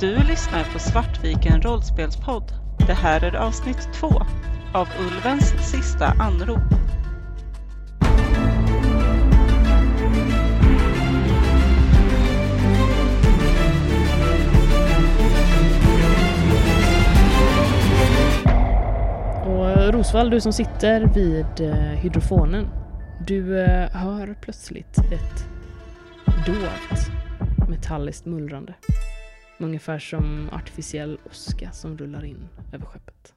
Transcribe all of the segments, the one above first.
Du lyssnar på Svartviken rollspelspodd. Det här är avsnitt två av Ulvens sista anrop. Och eh, Rosvall, du som sitter vid eh, hydrofonen. Du eh, hör plötsligt ett dovt metalliskt mullrande. Ungefär som artificiell åska som rullar in över skeppet.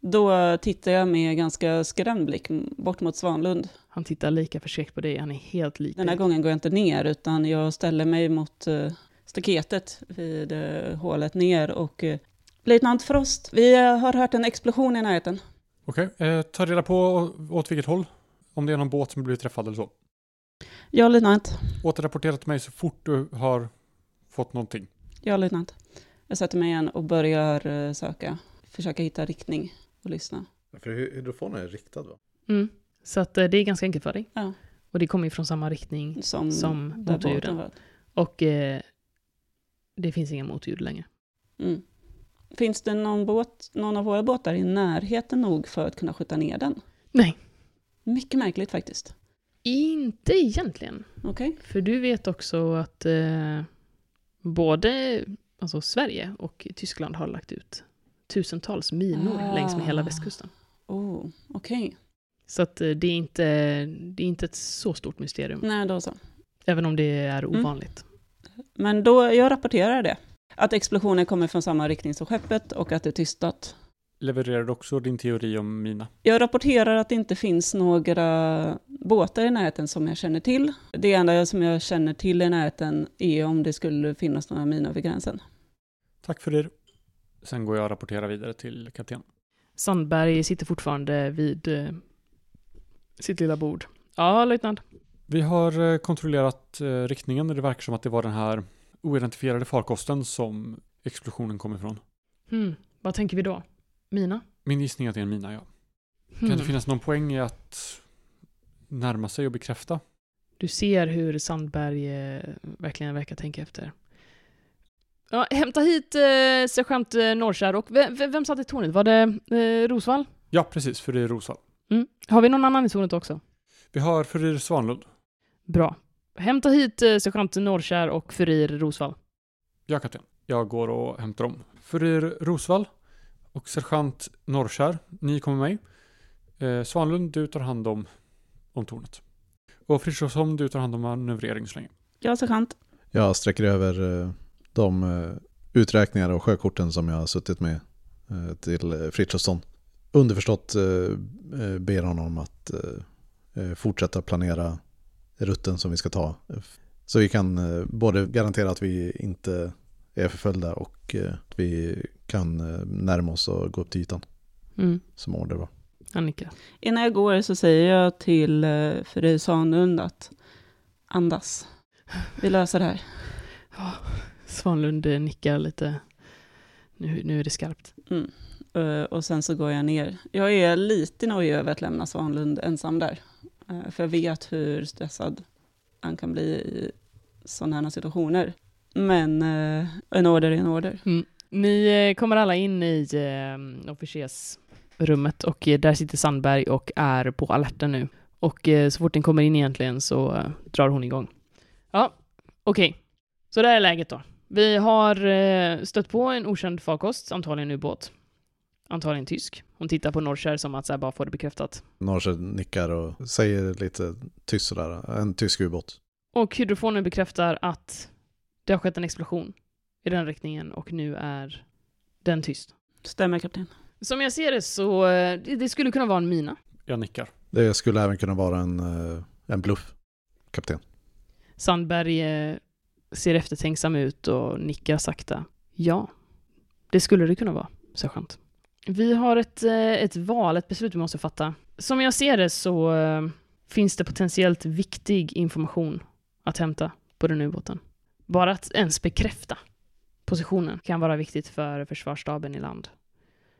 Då tittar jag med ganska skrämd blick bort mot Svanlund. Han tittar lika förskräckt på dig, han är helt lik Den här gången går jag inte ner, utan jag ställer mig mot eh, staketet vid eh, hålet ner och eh, Löjtnant Frost, vi har hört en explosion i närheten. Okej, eh, ta reda på åt vilket håll. Om det är någon båt som blivit träffad eller så. Ja, löjtnant. Återrapportera till mig så fort du har fått någonting. Ja, löjtnant. Jag sätter mig igen och börjar eh, söka. Försöka hitta riktning och lyssna. För hy- hydrofonen är riktad va? Mm. Så att eh, det är ganska enkelt för dig. Ja. Och det kommer ju från samma riktning. Som, Som motorljuden. Och eh, det finns inga motljud längre. Mm. Finns det någon, båt, någon av våra båtar i närheten nog för att kunna skjuta ner den? Nej, Mycket märkligt faktiskt. inte egentligen. Okej. För du vet också att eh, både alltså Sverige och Tyskland har lagt ut tusentals minor Ah. längs med hela västkusten. Oh, okej. Så att eh, det är, inte, det är inte ett så stort mysterium, Nej, då så. även om det är Mm. ovanligt. Men då, jag rapporterar det. Att explosionen kommer från samma riktning som skeppet och att det är tystat. Levererar du också din teori om mina? Jag rapporterar att det inte finns några båtar i närheten som jag känner till. Det enda som jag känner till i närheten är om det skulle finnas några minor vid gränsen. Tack för det. Sen går jag och rapporterar vidare till kapten. Sandberg sitter fortfarande vid eh, sitt lilla bord. Ja, löjtnant. Vi har eh, kontrollerat eh, riktningen och det verkar som att det var den här oidentifierade farkosten som explosionen kom ifrån. Hmm. Vad tänker vi då? Mina? Min gissning är att det är en mina, ja. Hmm. Kan det finnas någon poäng i att närma sig och bekräfta? Du ser hur Sandberg eh, verkligen verkar tänka efter. Ja, hämta hit eh, sergeant eh, Norrskär och vem, vem, vem satt i tornet? Var det eh, Rosvall? Ja, precis, för det är Rosvall. Mm. Har vi någon annan i tornet också? Vi har Furir Svanlund. Bra. Hämta hit eh, sergeant Norrskär och furir Rosvall. Ja, kapten. Jag går och hämtar dem. Furir Rosvall och sergeant Norrskär, ni kommer med mig. Eh, Svanlund, du tar hand om, om tornet. Och Frithiofsson, du tar hand om manövrering så länge. Ja, sergeant. Jag sträcker över eh, de eh, uträkningar och sjökorten som jag har suttit med till Frithiofsson. Underförstått ber honom att fortsätta planera rutten som vi ska ta. Så vi kan både garantera att vi inte är förföljda och eh, att vi kan eh, närma oss och gå upp till ytan Mm. som order var. Han nickar. Innan jag går så säger jag till uh, Frid Svanlund att andas. Vi löser det här. Ja, Svanlund eh, nickar lite. Nu, nu är det skarpt. Mm. Eh, och sen så går jag ner. Jag är lite nojig över att lämna Svanlund ensam där. Eh, för jag vet hur stressad han kan bli i sådana här situationer. Men eh, en order är en order. Ni eh, kommer alla in i eh, officersrummet och eh, där sitter Sandberg och är på alerten nu. Och eh, så fort ni kommer in egentligen så drar hon igång. Ja, okej. Så det är läget då. Vi har stött på en okänd farkost, antagligen ubåt. Antagligen tysk. Hon tittar på Norrskär som att så här, bara få det bekräftat. Norse nickar och säger lite tyst sådär, en tysk ubåt. Och hydrofonen bekräftar att det har skett en explosion i den riktningen och nu är den tyst. Stämmer kapten. Som jag ser det så eh, det, skulle kunna vara en mina. Jag nickar. Det skulle även kunna vara en, eh, en bluff, kapten. Sandberg eh, ser eftertänksam ut och nickar sakta. Ja, det skulle det kunna vara, sergeant. Vi har ett, ett val, ett beslut vi måste fatta. Som jag ser det så finns det potentiellt viktig information att hämta på den ubåten. Bara att ens bekräfta positionen kan vara viktigt för försvarsstaben i land.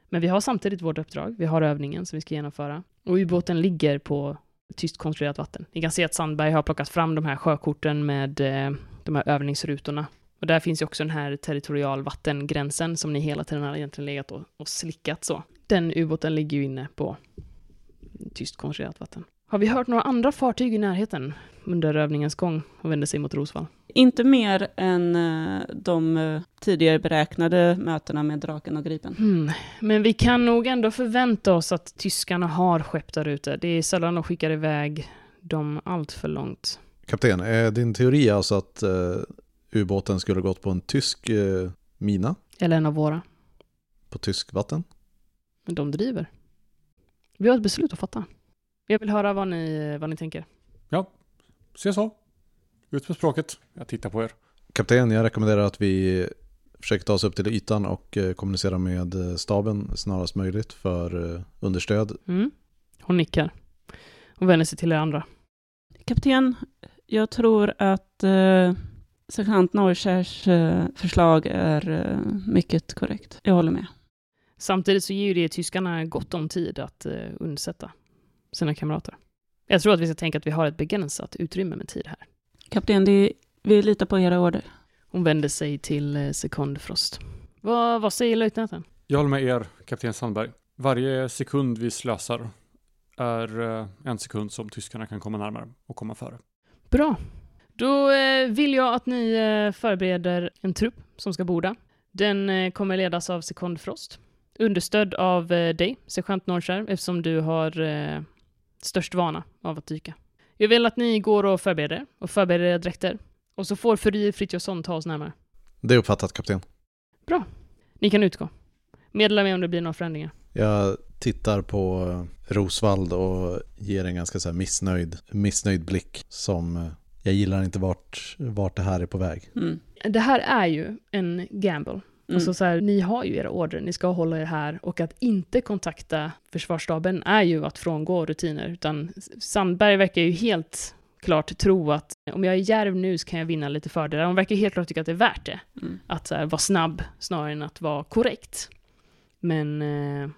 Men vi har samtidigt vårt uppdrag. Vi har övningen som vi ska genomföra. Och ubåten ligger på tyst kontrollerat vatten. Ni kan se att Sandberg har plockat fram de här sjökorten med eh, de här övningsrutorna Och där finns ju också den här territorialvattengränsen som ni hela tiden har egentligen legat och, och slickat så. Den ubåten ligger ju inne på tyst kontrollerat vatten. Har vi hört några andra fartyg i närheten under övningens gång och vänder sig mot Rosvall? Inte mer än eh, de eh, tidigare beräknade mötena med draken och gripen. Hmm. Men vi kan nog ändå förvänta oss att tyskarna har skepp där ute. Det är sällan de skickar iväg dem allt för långt. Kapten, är din teori alltså att eh, ubåten skulle gått på en tysk mina Eller en av våra. på tysk vatten? Men de driver. Vi har ett beslut att fatta. Jag vill höra vad ni, vad ni tänker. Se så. Ut med språket. Jag tittar på er. Kapten, jag rekommenderar att vi försöker ta oss upp till ytan och eh, kommunicera med eh, staben snarast möjligt för eh, understöd. Mm. Hon nickar. Hon vänder sig till er andra. Kapten, jag tror att eh, sergeant Norrkärs eh, förslag är eh, mycket korrekt. Jag håller med. Samtidigt så ger ju det tyskarna gott om tid att eh, undsätta sina kamrater. Jag tror att vi ska tänka att vi har ett begränsat utrymme med tid här. Kapten, det, vi litar på era order. Hon vänder sig till eh, Sekond Frost. Vad, vad säger löjtnanten? Jag håller med er, kapten Sandberg. Varje sekund vi slösar är eh, en sekund som tyskarna kan komma närmare och komma före. Bra. Då eh, vill jag att ni förbereder en trupp som ska borda. Den kommer ledas av Sekond Frost, understödd av dig, sergeant Norrskär, eftersom du har störst vana av att dyka. Jag vill att ni går och förbereder er och förbereder era dräkter. Och så får Furir Frithiofsson ta oss närmare. Det är uppfattat kapten. Ni kan utgå. Meddela mig om det blir några förändringar. Jag tittar på eh, Rosvald och ger en ganska så här missnöjd, missnöjd blick som eh, jag gillar inte vart, vart det här är på väg. Mm. Det här är ju en gamble. Mm. Alltså så här, ni har ju era order, ni ska hålla er här och att inte kontakta försvarsstaben är ju att frångå rutiner. Utan Sandberg verkar ju helt klart tro att om jag är järv nu så kan jag vinna lite fördelar. Hon verkar helt klart tycka att det är värt det. Mm. Att här, vara snabb snarare än att vara korrekt. Men eh,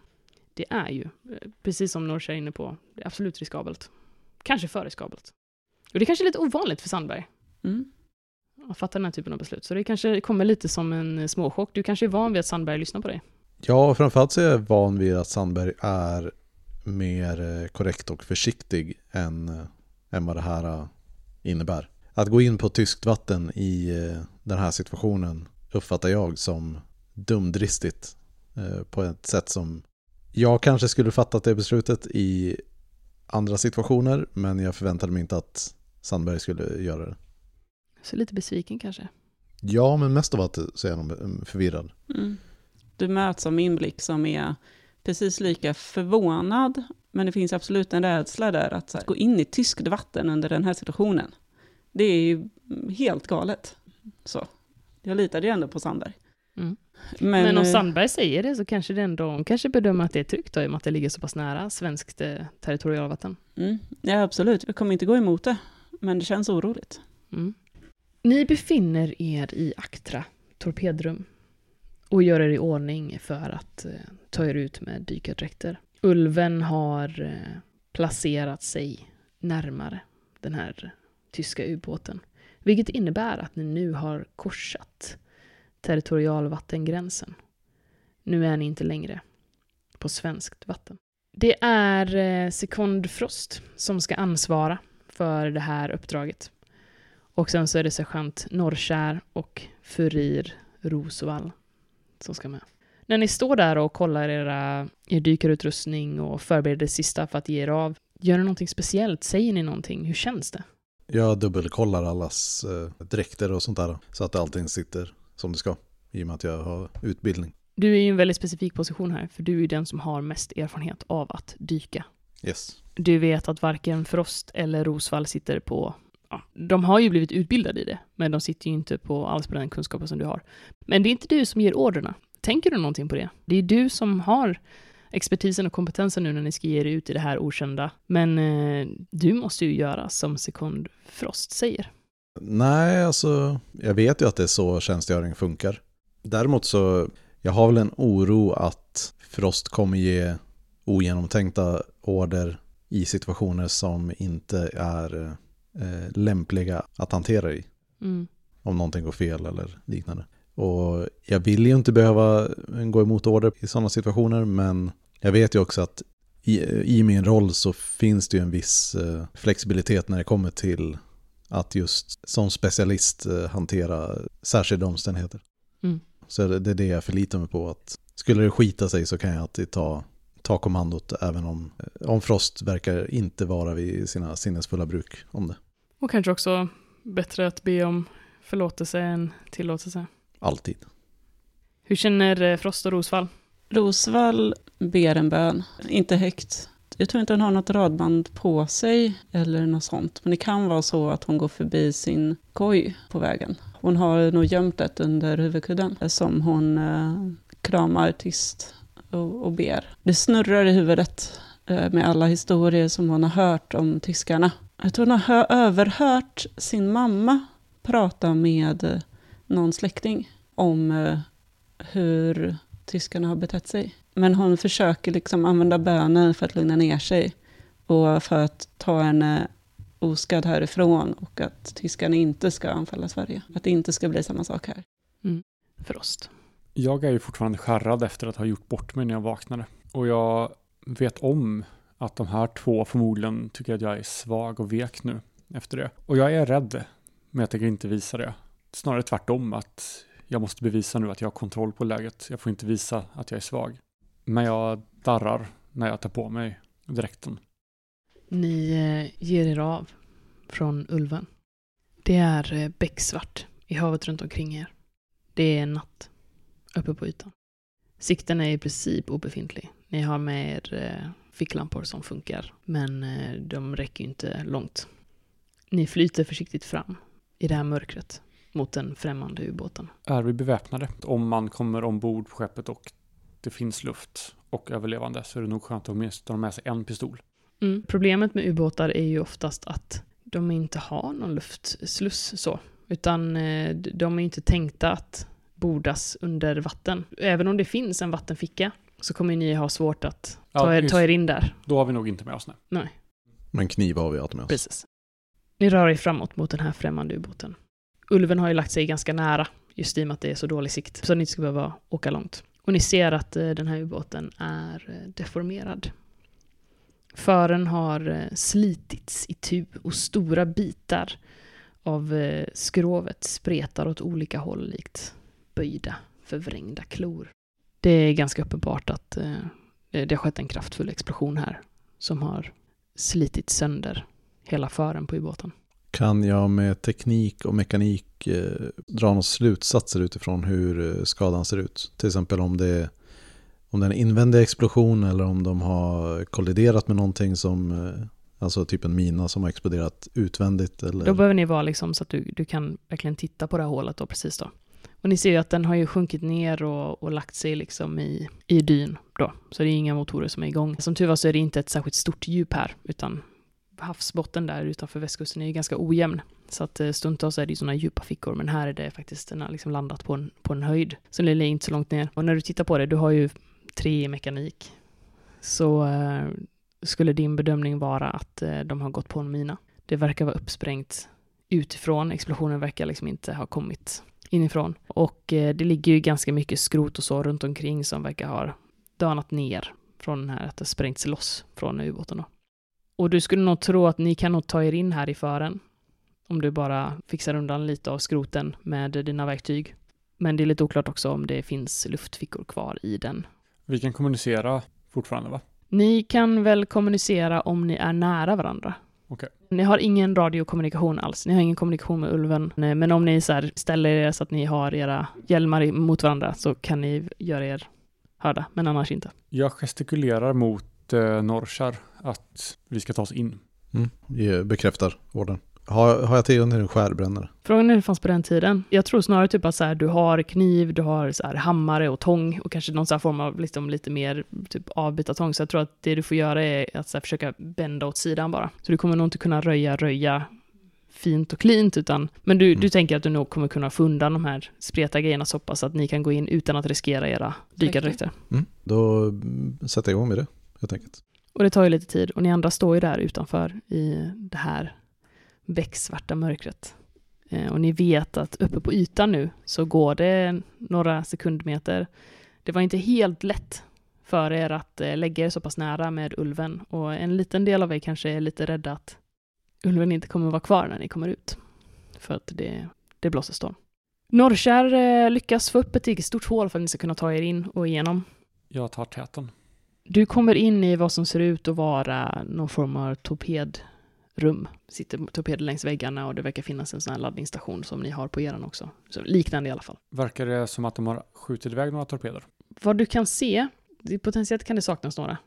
det är ju, eh, precis som Norsa är inne på, det är absolut riskabelt. Kanske för riskabelt. Och det är kanske lite ovanligt för Sandberg Mm att fatta den här typen av beslut. Så det kanske kommer lite som en eh, småchock. Du kanske är van vid att Sandberg lyssnar på dig. Ja, framförallt så är jag van vid att Sandberg är mer eh, korrekt och försiktig än, eh, än vad det här innebär. Att gå in på tyskt vatten i den här situationen uppfattar jag som dumdristigt på ett sätt som jag kanske skulle fattat det beslutet i andra situationer men jag förväntade mig inte att Sandberg skulle göra det. Så lite besviken kanske. Ja, men mest av allt så är eh, förvirrad. Mm. Du möts av min blick som är precis lika förvånad, men det finns absolut en rädsla där att, gå in i tyskt vatten under den här situationen. Det är ju helt galet. Så. Jag litade ju ändå på Sandberg. Mm. Men, Men, om eh, Sandberg säger det så kanske det ändå, hon kanske bedömer att det är tryggt då, i och med att det ligger så pass nära svenskt eh, territorialvatten. Mm, ja, absolut. Jag kommer inte gå emot det, men det känns oroligt. Mm. Ni befinner er i Aktra torpedrum och gör er i ordning för att eh, ta er ut med dykardräkter. Ulven har eh, placerat sig närmare den här tyska ubåten, vilket innebär att ni nu har korsat territorialvattengränsen. Nu är ni inte längre på svenskt vatten. Det är eh, Frost som ska ansvara för det här uppdraget. Och sen så är det sergeant Norrkär och Furir Rosvall som ska med. När ni står där och kollar era, er dykarutrustning och förbereder det sista för att ge er av, gör ni någonting speciellt? Säger ni någonting? Hur känns det? Jag dubbelkollar allas eh, dräkter och sånt där så att allting sitter som det ska i och med att jag har utbildning. Du är i en väldigt specifik position här, för du är den som har mest erfarenhet av att dyka. Yes. Du vet att varken Frost eller Rosvall sitter på... Ja, de har ju blivit utbildade i det, men de sitter ju inte på alls på den kunskapen som du har. Men det är inte du som ger orderna. Tänker du någonting på det? Det är du som har expertisen och kompetensen nu när ni ska ge er ut i det här okända. Men eh, du måste ju göra som Sekund Frost säger. Nej, alltså jag vet ju att det är så tjänstgöring funkar. Däremot så, jag har väl en oro att Frost kommer ge ogenomtänkta order i situationer som inte är eh, lämpliga att hantera i. Mm. om någonting går fel eller liknande. Och jag vill ju inte behöva gå emot order i sådana situationer, men jag vet ju också att i, i min roll så finns det ju en viss eh, flexibilitet när det kommer till att just som specialist eh, hantera särskilda omständigheter. Mm. Så det, det är det jag förlitar mig på. att Skulle det skita sig så kan jag alltid ta, ta kommandot även om, eh, om Frost verkar inte vara vid sina sinnesfulla bruk om det. Och kanske också bättre att be om förlåtelse än tillåtelse. Alltid. Hur känner eh, Frost och Rosvall? Rosvall ber en bön, inte högt. Jag tror inte hon har något radband på sig eller något sånt. Men det kan vara så att hon går förbi sin koj på vägen. Hon har nog gömt ett under huvudkudden som hon eh, kramar tyst och, och ber. Det snurrar i huvudet eh, med alla historier som hon har hört om tyskarna. Att hon har överhört sin mamma prata med eh, någon släkting om eh, hur tyskarna har betett sig. Men hon försöker liksom använda bönen för att lugna ner sig och för att ta henne eh, oskadd härifrån och att tyskarna inte ska anfalla Sverige. Att det inte ska bli samma sak här. Mm. Frost. Jag är ju fortfarande skärrad efter att ha gjort bort mig när jag vaknade. Och jag vet om att de här två förmodligen tycker att jag är svag och vek nu efter det. Och jag är rädd, men jag tänker inte visa det. Snarare tvärtom, att jag måste bevisa nu att jag har kontroll på läget. Jag får inte visa att jag är svag. Men jag darrar när jag tar på mig dräkten. Ni eh, ger er av från ulven. Det är eh, becksvart i havet runt omkring er. Det är natt uppe på ytan. Sikten är i princip obefintlig. Ni har med er eh, ficklampor som funkar, men eh, de räcker ju inte långt. Ni flyter försiktigt fram i det här mörkret mot den främmande ubåten. Är vi beväpnade? Om man kommer ombord på skeppet och det finns luft och överlevande så är det nog skönt att åtminstone ha med sig en pistol. Mm. Problemet med ubåtar är ju oftast att de inte har någon luftsluss så, utan eh, de är inte tänkta att bordas under vatten. Även om det finns en vattenficka så kommer ni ha svårt att ta, Ja, er, ta er in där. Då har vi nog inte med oss nu. Men kniv har vi alltid med oss. Precis. Ni rör er framåt mot den här främmande ubåten. Ulven har ju lagt sig ganska nära, just i och med att det är så dålig sikt, så ni inte ska behöva åka långt. Och ni ser att eh, den här ubåten är eh, deformerad. Fören har eh, slitits i tu och stora bitar av skrovet spretar åt olika håll likt böjda, förvrängda klor. Det är ganska uppenbart att eh, det har skett en kraftfull explosion här som har slitit sönder hela fören på ubåten. Kan jag med teknik och mekanik eh, dra några slutsatser utifrån hur eh, skadan ser ut? Till exempel om det, om det är en invändig explosion eller om de har kolliderat med någonting som, eh, alltså typ en mina som har exploderat utvändigt. Eller... Då behöver ni vara liksom så att du, du kan verkligen titta på det här hålet då precis då. Och ni ser ju att den har ju sjunkit ner och, och lagt sig liksom i, i dyn då. Så det är inga motorer som är igång. Som tur var så är det inte ett särskilt stort djup här, utan havsbotten där utanför västkusten är ju ganska ojämn. Så att eh, stundtals är det ju sådana djupa fickor, men här är det faktiskt, den har liksom landat på en, på en höjd. Så den är inte så långt ner. Och när du tittar på det, du har ju tre i mekanik. Så eh, skulle din bedömning vara att eh, de har gått på en mina. Det verkar vara uppsprängt utifrån. Explosionen verkar liksom inte ha kommit inifrån. Och eh, det ligger ju ganska mycket skrot och så runt omkring som verkar ha dönat ner från den här, att det sprängts loss från ubåten då. Och du skulle nog tro att ni kan nog ta er in här i fören. Om du bara fixar undan lite av skroten med dina verktyg. Men det är lite oklart också om det finns luftfickor kvar i den. Vi kan kommunicera fortfarande va? Ni kan väl kommunicera om ni är nära varandra. Okej. Ni har ingen radiokommunikation alls. Ni har ingen kommunikation med ulven. Men om ni så här ställer er så att ni har era hjälmar mot varandra så kan ni göra er hörda, men annars inte. Jag gestikulerar mot eh, Norrkär att vi ska ta oss in. Mm, ge- bekräftar orden. Har, har jag tillgång till en skärbrännare? Frågan är hur det fanns på den tiden. Jag tror snarare typ att så här, du har kniv, du har så här, hammare och tång och kanske någon så form av liksom, lite mer typ avbytartång. Så jag tror att det du får göra är att så här, försöka bända åt sidan bara. Så du kommer nog inte kunna röja, röja fint och cleant, utan men du, du Mm. tänker att du nog kommer kunna få undan de här spreta grejerna så pass att ni kan gå in utan att riskera era dykardräkter. Mm, då mm, sätter jag igång med det helt enkelt. Och det tar ju lite tid och ni andra står ju där utanför i det här becksvarta mörkret. Eh, och ni vet att uppe på ytan nu så går det några sekundmeter. Det var inte helt lätt för er att eh, lägga er så pass nära med ulven och en liten del av er kanske är lite rädda att ulven inte kommer vara kvar när ni kommer ut. För att det, det blåser storm. Norrkär eh, lyckas få upp ett riktigt stort hål för att ni ska kunna ta er in och igenom. Jag tar täten. Du kommer in i vad som ser ut att vara någon form av torpedrum. Sitter torpeder längs väggarna och det verkar finnas en sån här laddningsstation som ni har på eran också. Så liknande i alla fall. Verkar det som att de har skjutit iväg några torpeder? Vad du kan se, potentiellt kan det saknas några.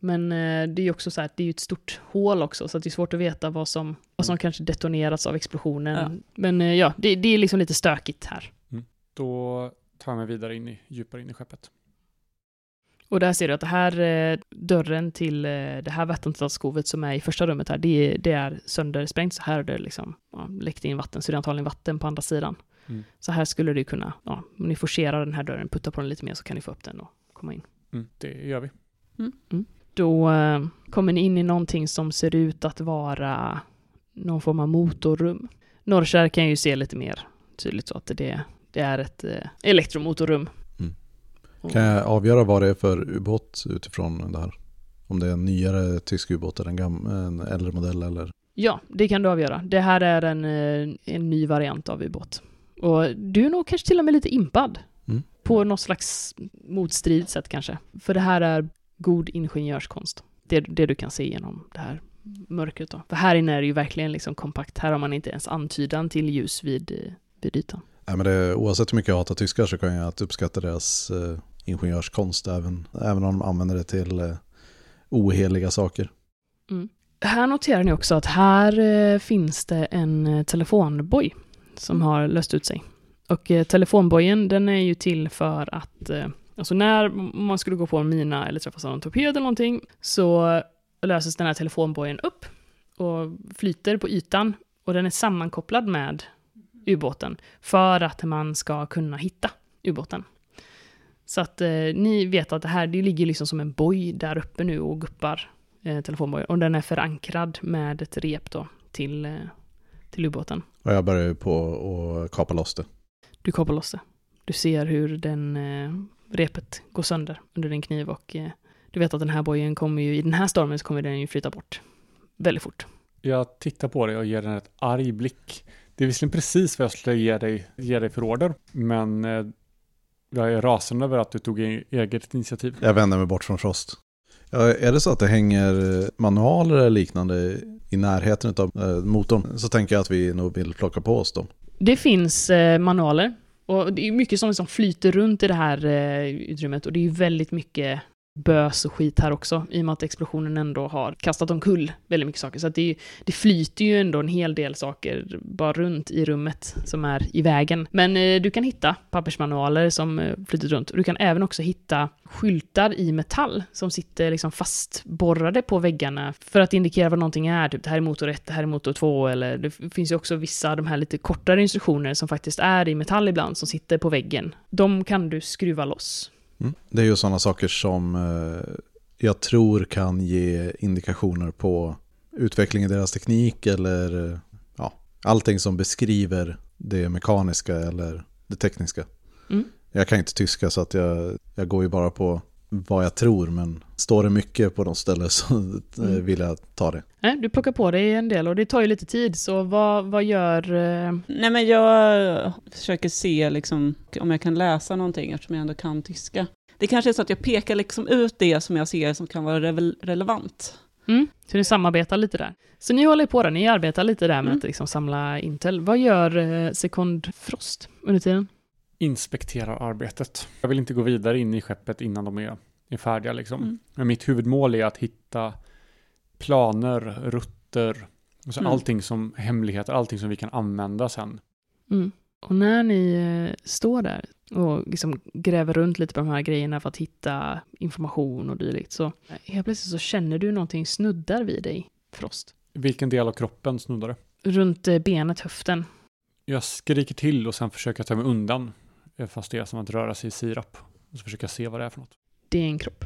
Men eh, det är ju också så här att det är ju ett stort hål också, så det är svårt att veta vad som, vad som kanske detonerats av explosionen. Ja. Men eh, ja, det, det är liksom lite stökigt här. Då tar jag mig vidare in i, djupare in i skeppet. Och där ser du att det här eh, dörren till eh, det här vattentätskovet som är i första rummet här, det, är- det är söndersprängt. Så här är det liksom ja, läckt in vatten, så det är antagligen vatten på andra sidan. Mm. Så här skulle det kunna, ja, om ni forcerar den här dörren, putta på den lite mer så kan ni få upp den och komma in. Mm, det gör vi. Då eh, kommer ni in i någonting som ser ut att vara någon form av motorrum. Norrkär kan ju se lite mer tydligt så att det, det är ett eh, elektromotorrum. Mm. Kan jag avgöra vad det är för ubåt utifrån det här? Om det är en nyare tysk ubåt eller en, gam- en äldre modell eller? Ja, det kan du avgöra. Det här är en, eh, en ny variant av ubåt. Och du är nog kanske till och med lite impad. Mm. På något slags motstridigt sätt kanske. För det här är god ingenjörskonst. Det, det du kan se genom det här mörkret då. För här inne är det ju verkligen liksom kompakt. Här har man inte ens antydan till ljus vid, eh, vid ytan. Nej, men det, oavsett hur mycket jag hatar tyskar så kan jag att uppskatta deras eh, ingenjörskonst även, även om de använder det till eh, oheliga saker. Mm. Här noterar ni också att här eh, finns det en eh, telefonboj som har löst ut sig. Och eh, telefonbojen den är ju till för att, eh, alltså när man skulle gå på en mina eller träffas av en torped eller någonting så löses den här telefonbojen upp och flyter på ytan och den är sammankopplad med ubåten för att man ska kunna hitta ubåten. Så att eh, ni vet att det här, det ligger liksom som en boj där uppe nu och guppar eh, telefonbojen. Och den är förankrad med ett rep då till, eh, till ubåten. Och jag börjar ju på att kapa loss det. Du kapar loss det. Du ser hur den eh, repet går sönder under din kniv och eh, du vet att den här bojen kommer ju, i den här stormen så kommer den ju flyta bort väldigt fort. Jag tittar på dig och ger den ett arg blick. Det är visserligen precis vad jag skulle ge dig, ge dig för order, men eh, jag är rasande över att du tog e- eget initiativ. Jag vänder mig bort från Frost. Ja, är det så att det hänger manualer eller liknande i närheten av eh, motorn så tänker jag att vi nog vill plocka på oss dem. Det finns eh, manualer och det är mycket som liksom flyter runt i det här eh, utrymmet och det är väldigt mycket bös och skit här också i och med att explosionen ändå har kastat omkull väldigt mycket saker. Så att det, är det flyter ju ändå en hel del saker bara runt i rummet som är i vägen. Men eh, du kan hitta pappersmanualer som eh, flyter runt du kan även också hitta skyltar i metall som sitter liksom fastborrade på väggarna för att indikera vad någonting är. Typ det här är motor 1, det här är motor 2 eller det finns ju också vissa de här lite kortare instruktioner som faktiskt är i metall ibland som sitter på väggen. De kan du skruva loss. Mm. Det är ju sådana saker som eh, jag tror kan ge indikationer på utveckling i deras teknik eller ja, allting som beskriver det mekaniska eller det tekniska. Mm. Jag kan inte tyska så att jag, jag går ju bara på vad jag tror men står det mycket på de ställen så eh, Mm. vill jag ta det. Nej, du plockar på dig en del och det tar ju lite tid, så vad, vad gör... eh, Nej, men jag försöker se liksom, om jag kan läsa någonting eftersom jag ändå kan tyska. Det kanske är så att jag pekar liksom ut det som jag ser som kan vara revel- relevant. Mm, så ni samarbetar lite där. Så ni håller på där, ni arbetar lite där med Mm. att liksom samla Intel. Vad gör eh, Sekond Frost under tiden? Inspekterar arbetet. Jag vill inte gå vidare in i skeppet innan de är, är färdiga liksom. Mm. Men mitt huvudmål är att hitta planer, rutter, alltså Mm. allting som hemligheter, allting som vi kan använda sen. Mm. Och när ni eh, står där och liksom gräver runt lite på de här grejerna för att hitta information och dylikt, så eh, helt plötsligt så känner du någonting snuddar vid dig, Frost. Vilken del av kroppen snuddar det? Runt eh, benet, höften. Jag skriker till och sen försöker jag ta mig undan. Eh, Fast det är som att röra sig i sirap. Och så försöker jag se vad det är för något. Det är en kropp.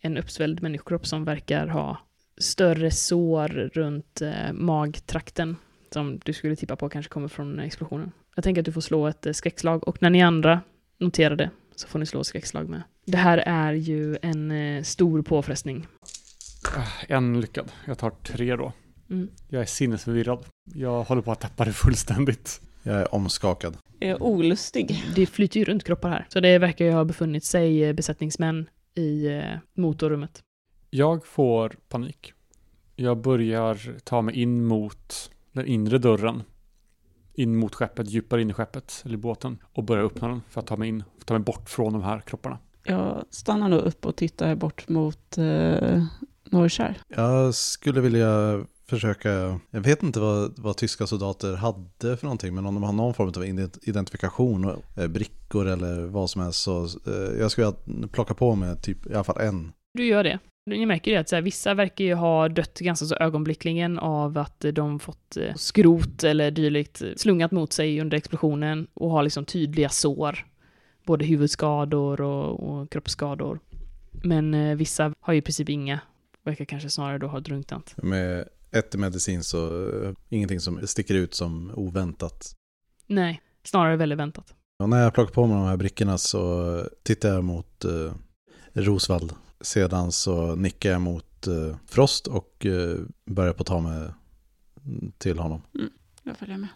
En uppsvälld människokropp som verkar ha större sår runt eh, magtrakten. som du skulle tippa på kanske kommer från explosionen. Jag tänker att du får slå ett eh, skräckslag och när ni andra noterar det så får ni slå ett skräckslag med. Det här är ju en stor påfrestning. Äh, En lyckad. Jag tar tre då. Mm. Jag är sinnesförvirrad. Jag håller på att tappa det fullständigt. Jag är omskakad. Är jag olustig? Det flyter ju runt kroppar här. Så det verkar ju ha befunnit sig eh, besättningsmän i eh, motorrummet. Jag får panik. Jag börjar ta mig in mot den inre dörren. In mot skeppet, djupare in i skeppet, eller båten. Och börjar öppna den för att ta mig in, ta mig bort från de här kropparna. Jag stannar nog upp och tittar bort mot eh, Norrkär. Jag skulle vilja försöka, jag vet inte vad, vad tyska soldater hade för någonting, men om de har någon form av ident- identifikation, eh, brickor eller vad som helst, så eh, jag skulle plocka på mig typ i alla fall en. Du gör det. Ni märker ju att så här, vissa verkar ju ha dött ganska så ögonblickligen av att de fått eh, skrot eller dylikt slungat mot sig under explosionen och har liksom tydliga sår. Både huvudskador och, och kroppsskador. Men eh, vissa har ju i princip inga. Verkar kanske snarare då ha drunknat. Med ett i medicin så eh, ingenting som sticker ut som oväntat. Nej, snarare väldigt väntat. Och när jag plockar på mig de här brickorna så tittar jag mot eh, Rosvall. Sedan så nickar jag mot eh, Frost och eh, börjar på att ta mig till honom. Jag följer med.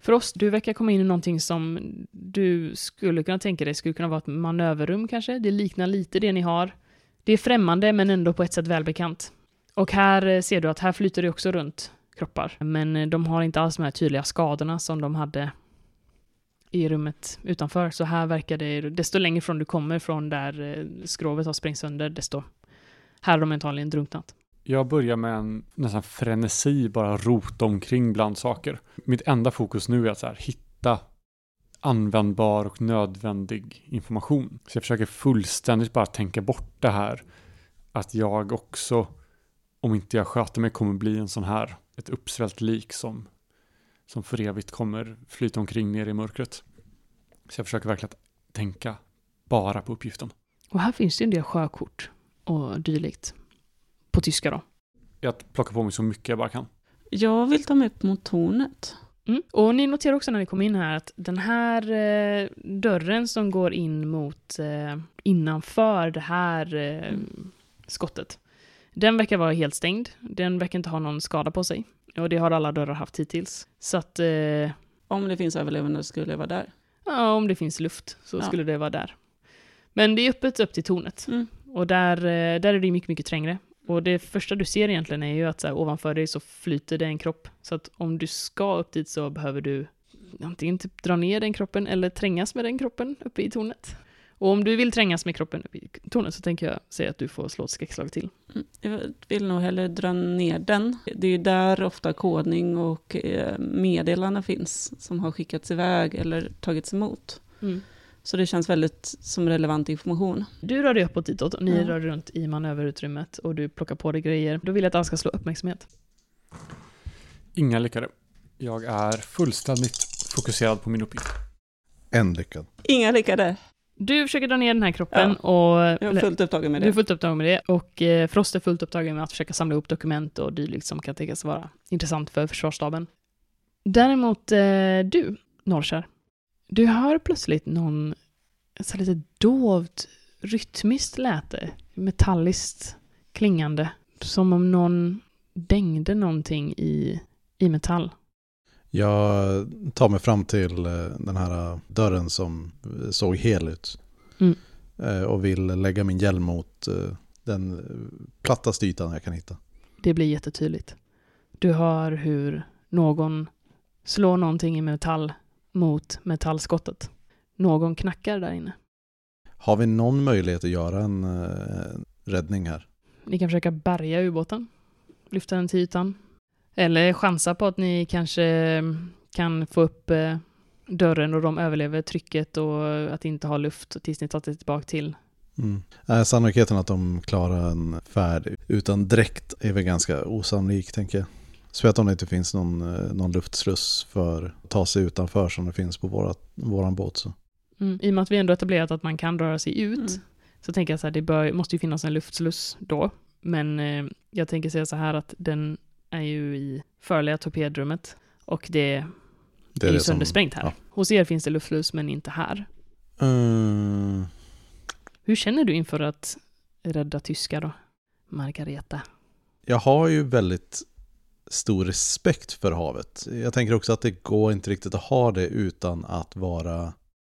Frost, du verkar komma in i någonting som du skulle kunna tänka dig skulle kunna vara ett manöverrum kanske. Det liknar lite det ni har. Det är främmande men ändå på ett sätt välbekant. Och här eh, ser du att här flyter det också runt kroppar. Men eh, de har inte alls de här tydliga skadorna som de hade i rummet utanför. Så här verkar det, desto längre från du kommer från där eh, skrovet har sprängt sönder, desto här har de antagligen drunknat. Jag börjar med en nästan frenesi, bara rota omkring bland saker. Mitt enda fokus nu är att så här, hitta användbar och nödvändig information. Så jag försöker fullständigt bara tänka bort det här. Att jag också, om inte jag sköter mig, kommer bli en sån här, ett uppsvällt lik som, som för evigt kommer flyta omkring ner i mörkret. Så jag försöker verkligen att tänka bara på uppgiften. Och här finns det en del sjökort och dylikt. På tyska då. Jag plockar på mig så mycket jag bara kan. Jag vill ta mig upp mot tornet. Mm. Och ni noterar också när ni kommer in här att den här eh, dörren som går in mot eh, innanför det här eh, skottet, den verkar vara helt stängd. Den verkar inte ha någon skada på sig. Och det har alla dörrar haft hittills. Så att eh, Om det finns överlevande skulle jag vara där. ja, om det finns luft så Ja. skulle det vara där. Men det är öppet upp till tornet. Mm. Och där, eh, där är det mycket, mycket trängre. Och det första du ser egentligen är ju att så här, ovanför dig så flyter det en kropp. Så att om du ska upp dit så behöver du antingen typ dra ner den kroppen eller trängas med den kroppen uppe i tornet. Och om du vill trängas med kroppen uppe i tornet så tänker jag säga att du får slå ett skräckslag till. Mm. Jag vill nog hellre dra ner den. Det är ju där ofta kodning och eh, meddelanden finns som har skickats iväg eller tagits emot. Så det känns väldigt som relevant information. Du rör dig uppåt ditåt och ni Ja. rör runt i manöverutrymmet och du plockar på dig grejer. Då vill jag att alla ska slå uppmärksamhet. Inga lyckade. Jag är fullständigt fokuserad på min uppgift. En lyckad. Inga lyckade. Du försöker dra ner den här kroppen och... Jag är fullt upptagen med Du är det. fullt upptagen med det och eh, Frost är fullt upptagen med att försöka samla upp dokument och dylikt som kan tänkas vara intressant för försvarsstaben. Däremot eh, du, Norrkär, du hör plötsligt någon så lite dovt rytmiskt läte, metalliskt klingande, som om någon dängde någonting i, i metall. Jag tar mig fram till eh, den här dörren som eh, såg hel ut. Mm. Eh, Och vill lägga min hjälm mot eh, den eh, plattaste ytan jag kan hitta. Det blir jättetydligt. Du hör hur någon slår någonting i metall mot metallskottet. Någon knackar där inne. Har vi någon möjlighet att göra en eh, räddning här? Ni kan försöka bärga ubåten, lyfta den till ytan. Eller chansa på att ni kanske mm, kan få upp eh, dörren och de överlever trycket och att inte ha luft tills ni tar det tillbaka till. Mm. Sannolikheten att de klarar en färd utan dräkt är väl ganska osannolik tänker jag. Speciellt om det inte finns någon, eh, någon luftsluss för att ta sig utanför som det finns på vårat, våran båt. Så. Mm. I och med att vi ändå etablerat att man kan röra sig ut Mm. så tänker jag så här, det bör, måste ju finnas en luftsluss då. Men eh, jag tänker säga så här att den är ju i förliga torpedrummet Och det, Det är ju det som- söndersprängt här. ja. Hos er finns det luftsluss, men inte här. Mm, Hur känner du inför att rädda tyskar då? Margareta. jag har ju väldigt stor respekt för havet. Jag tänker också att det går inte riktigt att ha det utan att vara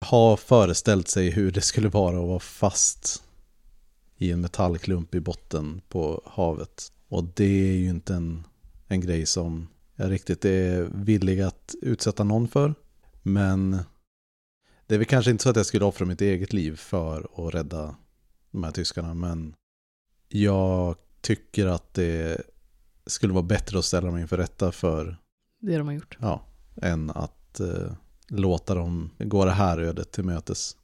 ha föreställt sig hur det skulle vara att vara fast i en metallklump i botten på havet. Och det är ju inte en, en grej som jag riktigt är villig att utsätta någon för. Men det är väl kanske inte så att jag skulle offra mitt eget liv för att rädda de här tyskarna. Men jag tycker att det skulle vara bättre att ställa dem inför rätta för, Det de har gjort. ja, än att eh, låta dem gå det här ödet till mötes.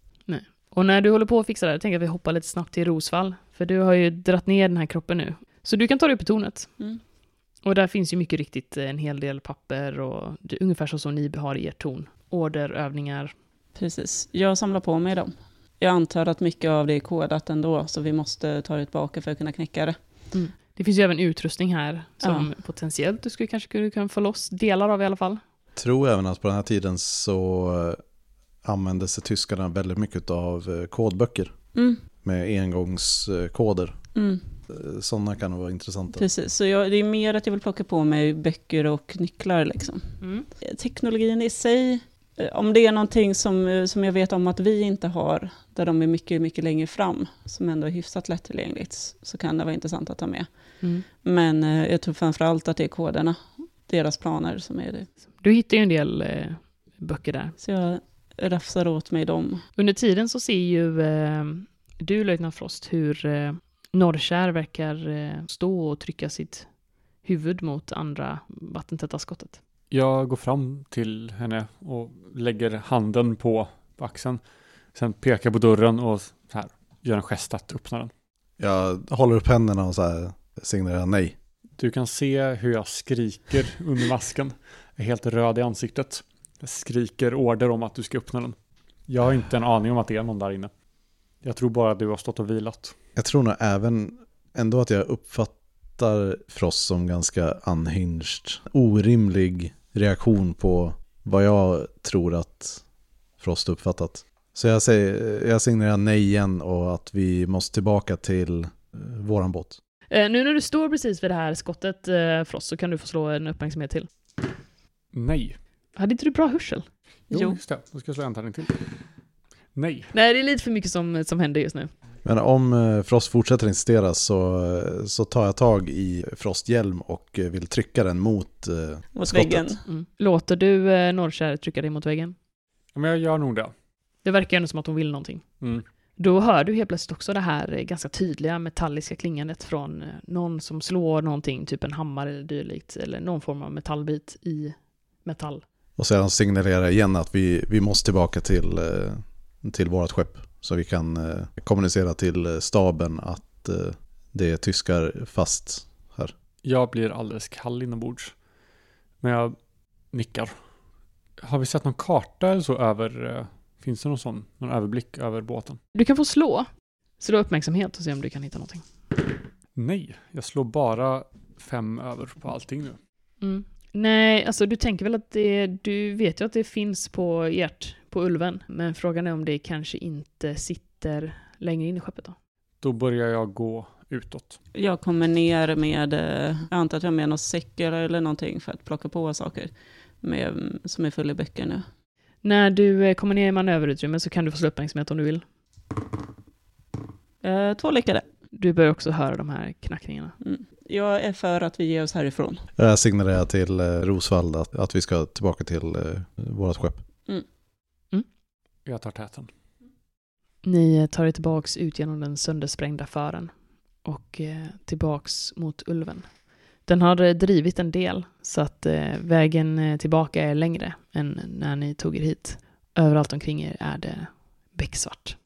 Och när du håller på att fixa det här, tänker jag att vi hoppar lite snabbt till Rosvall. För du har ju dratt ner den här kroppen nu. Så du kan ta dig upp på tornet. Mm. Och där finns ju mycket riktigt en hel del papper och det är ungefär så som ni har i ert torn. Order, övningar. Precis, jag samlar på mig dem. Jag antar att mycket av det är kodat ändå, så vi måste ta det tillbaka för att kunna knäcka det. Det finns ju även utrustning här som potentiellt du skulle kanske kunna- få loss delar av i alla fall. tror även att på den här tiden så eh, använde sig tyskarna väldigt mycket av eh, kodböcker Mm, med engångskoder. mm, Eh, Sådana kan nog vara intressanta. precis, så jag, det är mer att jag vill plocka på mig böcker och nycklar liksom. Mm. Teknologin i sig, eh, om det är någonting som, eh, som jag vet om att vi inte har, där de är mycket, mycket längre fram, som ändå är hyfsat lättillgängligt, så kan det vara intressant att ta med. Mm. Men eh, jag tror framförallt att det är koderna, deras planer som är det. Du hittar ju en del eh, böcker där. Så jag rafsar åt mig dem. Under tiden så ser ju eh, du, löjtnant Frost, hur eh, Norrkär verkar eh, stå och trycka sitt huvud mot andra vattentäta skottet. Jag går fram till henne och lägger handen på axeln. Sen pekar på dörren och så här, gör en gest att öppna den. Jag håller upp händerna och så här signalerar nej. Du kan se hur jag skriker under masken. Jag är helt röd i ansiktet. Jag skriker order om att du ska öppna den. Jag har inte en aning om att det är någon där inne. Jag tror bara att du har stått och vilat. Jag tror nog även ändå att jag uppfattar Frost som ganska unhinged. Orimlig reaktion på vad jag tror att Frost uppfattat. Så jag, säger, jag signalerar nej igen och att vi måste tillbaka till eh, våran båt. Eh, nu när du står precis vid det här skottet, eh, Frost, så kan du få slå en uppmärksamhet till. Nej. Hade inte du bra hörsel? Jo, Jo. just det. Då ska jag slå en tärning till. Nej. Nej, det är lite för mycket som, som händer just nu. Men om eh, Frost fortsätter insistera så, eh, så tar jag tag i Frost hjälm och eh, vill trycka den mot eh, Mot skottet. väggen. Mm. Låter du eh, Norrkär trycka dig mot väggen? Ja, Men jag gör nog det. Det verkar ändå som att hon vill någonting. Mm. Då hör du helt plötsligt också det här ganska tydliga metalliska klingandet från någon som slår någonting, typ en hammare eller dylikt, eller någon form av metallbit i metall. Och sedan signalerar igen att vi, vi måste tillbaka till, till vårt skepp. Så vi kan eh, kommunicera till eh, staben att eh, det är tyskar fast här. Jag blir alldeles kall inombords. Men jag nickar. Har vi sett någon karta eller så över... eh, Finns det någon sån? Någon överblick över båten? Du kan få slå. Slå uppmärksamhet och se om du kan hitta någonting. Nej, jag slår bara fem över på allting nu. Mm. Nej, alltså du tänker väl att det, du vet ju att det finns på ert, på Ulven, men frågan är om det kanske inte sitter längre in i skeppet då? Då börjar jag gå utåt. Jag kommer ner med, eh, jag antar att jag har med några säckar eller någonting för att plocka på saker. Med, som är full i böcker nu. När du eh, kommer ner i manöverutrymmet så kan du få slå uppmärksamhet om du vill. Eh, två lyckade. Du börjar också höra de här knackningarna. Mm. Jag är för att vi ger oss härifrån. Jag signalerar till eh, Rosvall att, att vi ska tillbaka till eh, vårt skepp. Jag tar täten. Ni tar er tillbaks ut genom den söndersprängda fören och eh, tillbaks mot Ulven. Den har eh, drivit en del så att eh, vägen eh, tillbaka är längre än när ni tog er hit. Överallt omkring er är det becksvart.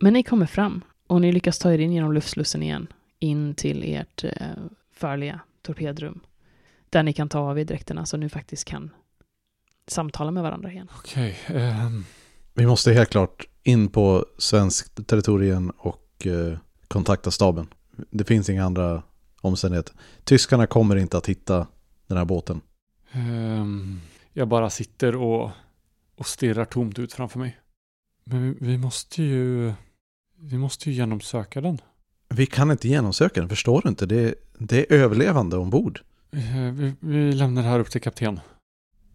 Men ni kommer fram och ni lyckas ta er in genom luftslussen igen in till ert eh, förliga torpedrum. Där ni kan ta av er dräkterna så ni faktiskt kan samtala med varandra igen. Okej. ehm, Vi måste helt klart in på svensk territorien och eh, kontakta staben. Det finns inga andra omständigheter. Tyskarna kommer inte att hitta den här båten. Ehm, jag bara sitter och, och stirrar tomt ut framför mig. Men vi, vi måste ju... Vi måste ju genomsöka den. Vi kan inte genomsöka den, förstår du inte? Det, det är överlevande ombord. Eh, Vi, vi lämnar det här upp till kapten.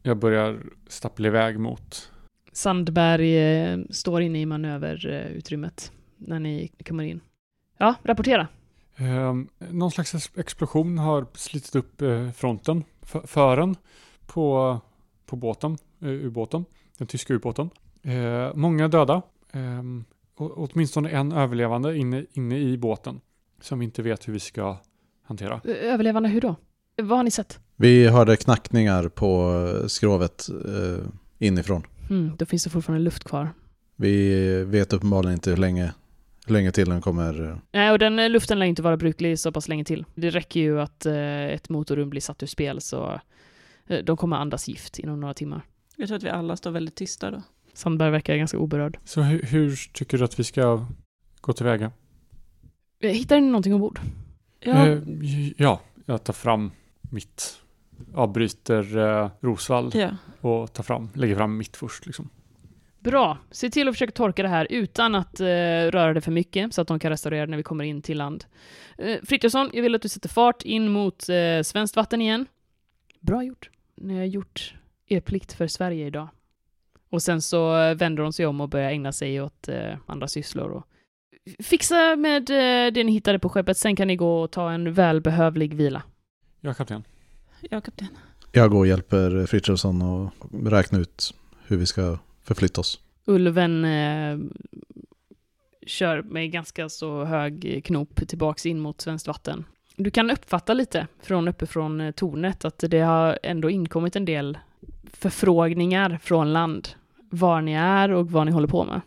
Jag börjar stappla iväg mot... Sandberg eh, står inne i manöverutrymmet när ni kommer in. Ja, rapportera. Um, någon slags ex- explosion har slitit upp eh, fronten, fören på, på båten, ubåten, den tyska ubåten. Många döda, och, åtminstone en överlevande inne, inne i båten som vi inte vet hur vi ska hantera. Överlevande hur då? Vad har ni sett? Vi hörde knackningar på skrovet eh, inifrån. Mm, då finns det fortfarande luft kvar. Vi vet uppenbarligen inte hur länge, hur länge till den kommer. eh, Nej, och den eh, luften lär inte vara bruklig så pass länge till. Det räcker ju att eh, ett motorrum blir satt ur spel så eh, de kommer andas gift inom några timmar. Jag tror att vi alla står väldigt tysta då. Sandberg verkar ganska oberörd. Så hur, hur tycker du att vi ska gå tillväga? Eh, Hittar ni någonting ombord? Ja, Eh, ja, jag tar fram mitt, avbryter eh, Rosvall ja. och tar fram, lägger fram mitt först liksom. Bra. Se till att försöka torka det här utan att eh, röra det för mycket så att de kan restaurera det när vi kommer in till land. Eh, Frithiofsson, jag vill att du sätter fart in mot eh, svenskt vatten igen. Bra gjort. Ni har gjort er plikt för Sverige idag. Och sen så vänder hon sig om och börjar ägna sig åt eh, andra sysslor. Och fixa med eh, det ni hittade på skeppet, sen kan ni gå och ta en välbehövlig vila. Ja, kapten. ja, kapten. Jag går och hjälper Frithiofsson och räkna ut hur vi ska förflytta oss. Ulven eh, kör med ganska så hög knop tillbaks in mot svenskt vatten. Du kan uppfatta lite från uppifrån eh, tornet att det har ändå inkommit en del förfrågningar från land. Var ni är och vad ni håller på med.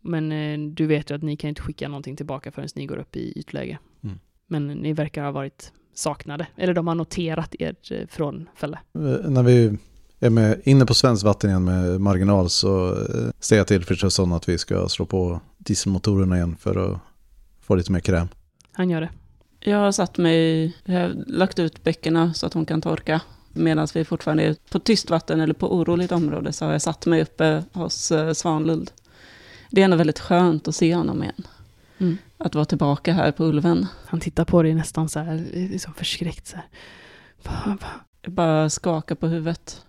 Men eh, du vet ju att ni kan inte skicka någonting tillbaka förrän ni går upp i ytläge. Mm. Men ni verkar ha varit saknade. Eller de har noterat er eh, från fälle. Eh, När vi är med, inne på svenskt vatten igen med marginal så eh, säger jag till Frithiofsson att vi ska slå på dieselmotorerna igen för att få lite mer kräm. Han gör det. Jag har satt mig, jag har lagt ut bäckena så att hon kan torka. Medan vi fortfarande är på tyst vatten eller på oroligt område så har jag satt mig uppe hos eh, Svanlund. Det är ändå väldigt skönt att se honom igen. Mm. Att vara tillbaka här på Ulven. Han tittar på dig nästan så här, liksom förskräckt så här. Va, va? Jag bara skakar på huvudet.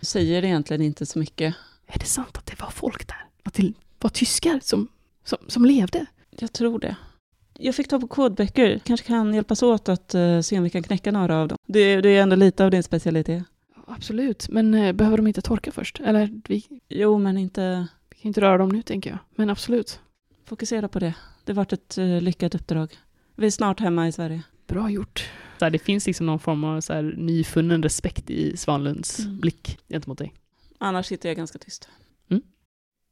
Säger egentligen inte så mycket. Är det sant att det var folk där? Att det var tyskar som, som, som levde? Jag tror det. Jag fick ta på kodböcker. Kanske kan hjälpas åt att eh, se om vi kan knäcka några av dem. Det, det är ändå lite av din specialitet. Absolut, men eh, behöver de inte torka först? Eller vi, Jo, men inte vi kan inte röra dem nu tänker jag. Men absolut. fokusera på det. Det har varit ett eh, lyckat uppdrag. Vi är snart hemma i Sverige. Bra gjort. Så här, det finns liksom någon form av så här, nyfunnen respekt i Svanlunds Mm. blick gentemot dig. Annars sitter jag ganska tyst.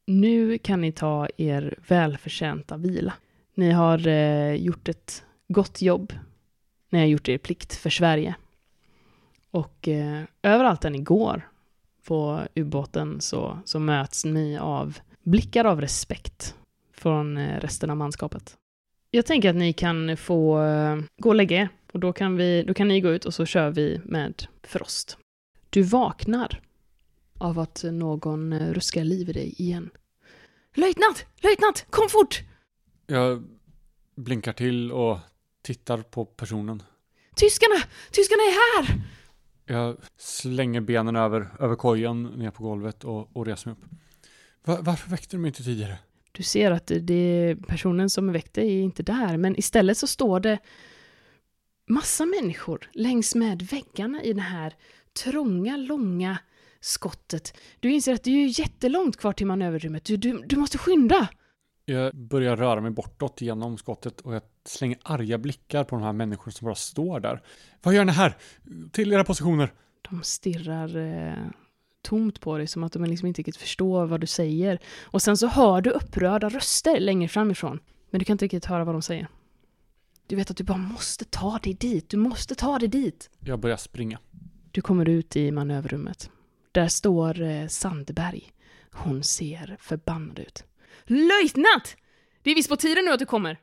Nu kan ni ta er välförtjänta vila. Ni har eh, gjort ett gott jobb. Ni har gjort er plikt för Sverige. Och eh, överallt där ni går på ubåten så, så möts ni av blickar av respekt från eh, resten av manskapet. Jag tänker att ni kan få eh, gå och lägga er. Och då kan, vi, då kan ni gå ut och så kör vi med Frost. Du vaknar av att någon eh, ruskar liv i dig igen. Löjtnant! Löjtnant! Kom fort! Jag blinkar till och tittar på personen. Tyskarna! Tyskarna är här! Jag slänger benen över, över kojan ner på golvet och, och reser mig upp. Va, varför väckte du mig inte tidigare? Du ser att det- det är personen som väckt dig är inte där, men istället så står det massa människor längs med väggarna i det här trånga, långa skottet. Du inser att det är ju jättelångt kvar till manöverrummet. Du, du, du måste skynda! Jag börjar röra mig bortåt genom skottet och jag slänger arga blickar på de här människorna som bara står där. Vad gör ni här? Till era positioner! De stirrar eh, tomt på dig som att de liksom inte riktigt förstår vad du säger. Och sen så hör du upprörda röster längre framifrån. Men du kan inte riktigt höra vad de säger. Du vet att du bara måste ta dig dit. Du måste ta dig dit. Jag börjar springa. Du kommer ut i manöverrummet. Där står eh, Sandberg. Hon ser förbannad ut. Löjtnant! Det är visst på tiden nu att du kommer.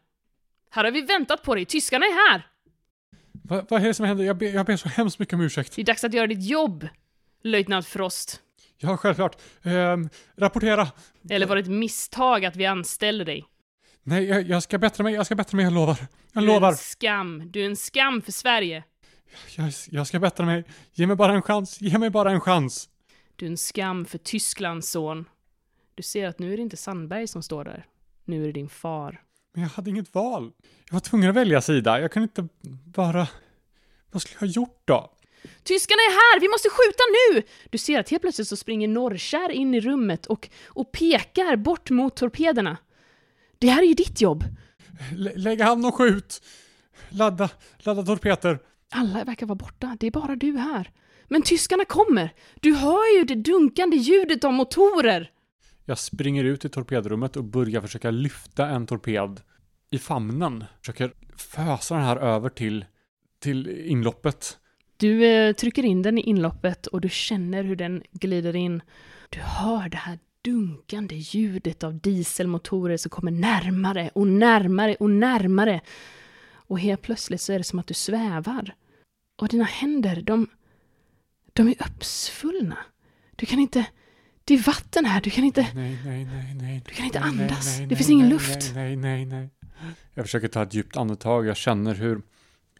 Här har vi väntat på dig. Tyskarna är här! Va, vad är det som händer? Jag ber, jag ber så hemskt mycket om ursäkt. Det är dags att göra ditt jobb. löjtnant Frost? Ja, självklart. Ehm, rapportera. Eller var det ett misstag att vi anställde dig? Nej, jag, jag ska bättra mig, jag ska bättra mig, jag lovar. Jag Du är lovar. en skam. Du är en skam för Sverige. Jag, jag ska bättra mig. Ge mig bara en chans, ge mig bara en chans. Du är en skam för Tysklands son. Du ser att nu är det inte Sandberg som står där. Nu är det din far. Men jag hade inget val. Jag var tvungen att välja sida. Jag kunde inte bara... Vad skulle jag ha gjort då? Tyskarna är här! Vi måste skjuta nu! Du ser att helt plötsligt så springer Norrskär in i rummet och, och pekar bort mot torpederna. Det här är ju ditt jobb. Lä- Lägg hand och skjut! Ladda, ladda torpeter. Alla verkar vara borta. Det är bara du här. Men tyskarna kommer! Du hör ju det dunkande ljudet av motorer! Jag springer ut i torpedrummet och börjar försöka lyfta en torped i famnen. Försöker fösa den här över till, till inloppet. Du eh, trycker in den i inloppet och du känner hur den glider in. Du hör det här dunkande ljudet av dieselmotorer som kommer närmare och närmare och närmare. Och helt plötsligt så är det som att du svävar. Och dina händer, de, de är uppsvullna. Du kan inte... Det är vatten här, du kan inte... Nej, nej, nej, nej. Du kan inte Nej, andas. nej, Det finns ingen luft. Nej, nej, nej, nej. Jag försöker ta ett djupt andetag. Jag känner hur,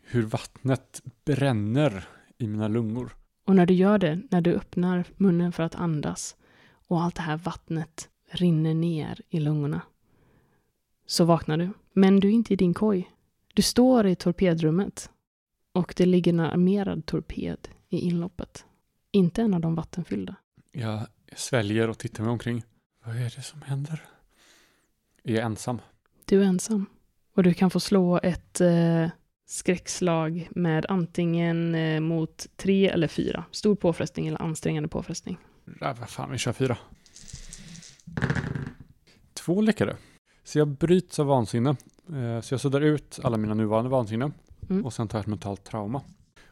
hur vattnet bränner i mina lungor. Och när du gör det, när du öppnar munnen för att andas och allt det här vattnet rinner ner i lungorna, så vaknar du. Men du är inte i din koj. Du står i torpedrummet och det ligger en armerad torped i inloppet. Inte en av de vattenfyllda. Jag sväljer och tittar mig omkring. Vad är det som händer? Är jag ensam? Du är ensam. Och du kan få slå ett eh, skräckslag med antingen eh, mot tre eller fyra. Stor påfrestning eller ansträngande påfrestning. Ja, vad fan, vi kör fyra. Två lyckade. Så jag bryts av vansinne. Eh, Så jag suddar ut alla mina nuvarande vansinne. Mm. Och sen tar jag ett mentalt trauma.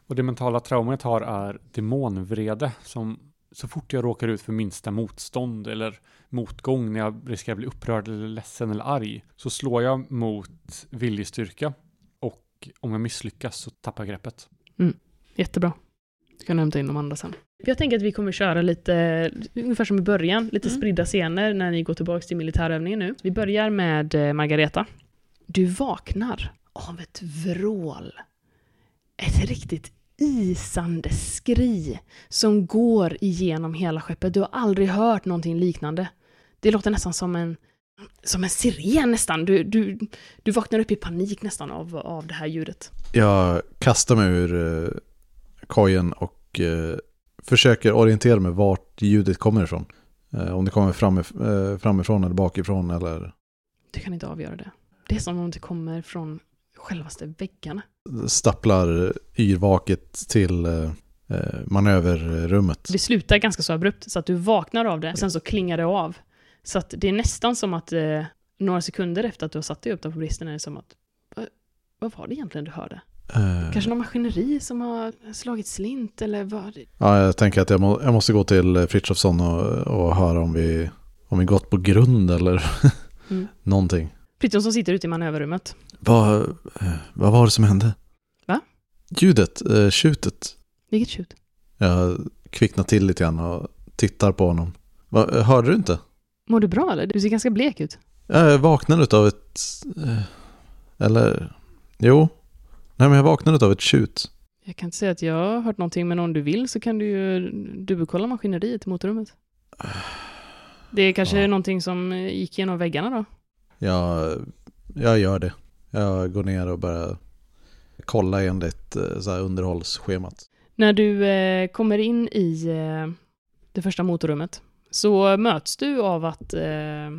Och det mentala trauma jag tar är demonvrede. Som så fort jag råkar ut för minsta motstånd eller motgång när jag riskerar att bli upprörd eller ledsen eller arg. Så slår jag mot viljestyrka. Och om jag misslyckas så tappar jag greppet. Jättebra. Du kan hämta in de andra sen. Jag tänker att vi kommer köra lite, ungefär som i början, lite Mm. spridda scener när ni går tillbaka till militärövningen nu. Vi börjar med eh, Margareta. Du vaknar av ett vrål. Ett riktigt isande skri som går igenom hela skeppet. Du har aldrig hört någonting liknande. Det låter nästan som en, som en siren nästan. Du, du, du vaknar upp i panik nästan av, av det här ljudet. Jag kastar mig ur eh, kojen och eh, försöker orientera mig vart ljudet kommer ifrån. Eh, om det kommer fram, eh, framifrån eller bakifrån eller Du kan inte avgöra det. Det är som om det kommer från självaste väggarna. Stapplar yrvaket till eh, eh, manöverrummet. Det slutar ganska så abrupt, så att du vaknar av det och sen så klingar det av. Så att det är nästan som att eh, några sekunder efter att du har satt dig upp där på bristen är det som att "Va- vad var det egentligen du hörde? Eh, Kanske någon maskineri som har slagit slint eller vad? Ja, jag tänker att jag, må, jag måste gå till Frithiofsson och, och höra om vi, om vi gått på grund eller Mm. någonting. Frithiofsson sitter ute i manöverrummet. Vad, eh, vad var det som hände? Va? Ljudet, eh, tjutet. Vilket tjut. Jag kvicknar till lite grann och tittar på honom. Va, hörde du inte? Mår du bra eller? Du ser ganska blek ut. Jag vaknade av ett... Eh, eller... Jo. Nej, men jag vaknade av ett tjut. Jag kan inte säga att jag har hört någonting, men om du vill så kan du ju dubbelkolla maskineriet i motorrummet. Det är kanske Ja. någonting som eh, gick genom väggarna då? Jag, jag gör det. Jag går ner och börjar kolla enligt eh, så här underhållsschemat. När du eh, kommer in i eh, det första motorrummet så möts du av att eh,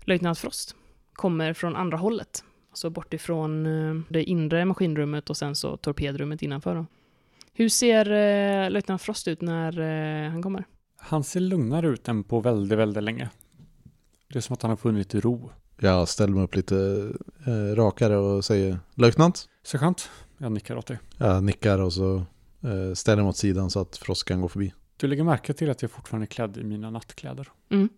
löjtnant Frost kommer från andra hållet. Alltså bort ifrån eh, det inre maskinrummet och sen så torpedrummet innanför. Då. Hur ser eh, löjtnant Frost ut när eh, han kommer? Han ser lugnare ut än på väldigt, väldigt länge. Det är som att han har funnit ro. Jag ställer mig upp lite eh, rakare och säger löjtnant. Sergeant, jag nickar åt dig. Jag nickar och så eh, ställer mig åt sidan så att Frost kan gå förbi. Du lägger märke till att jag fortfarande är klädd i mina nattkläder. Mm.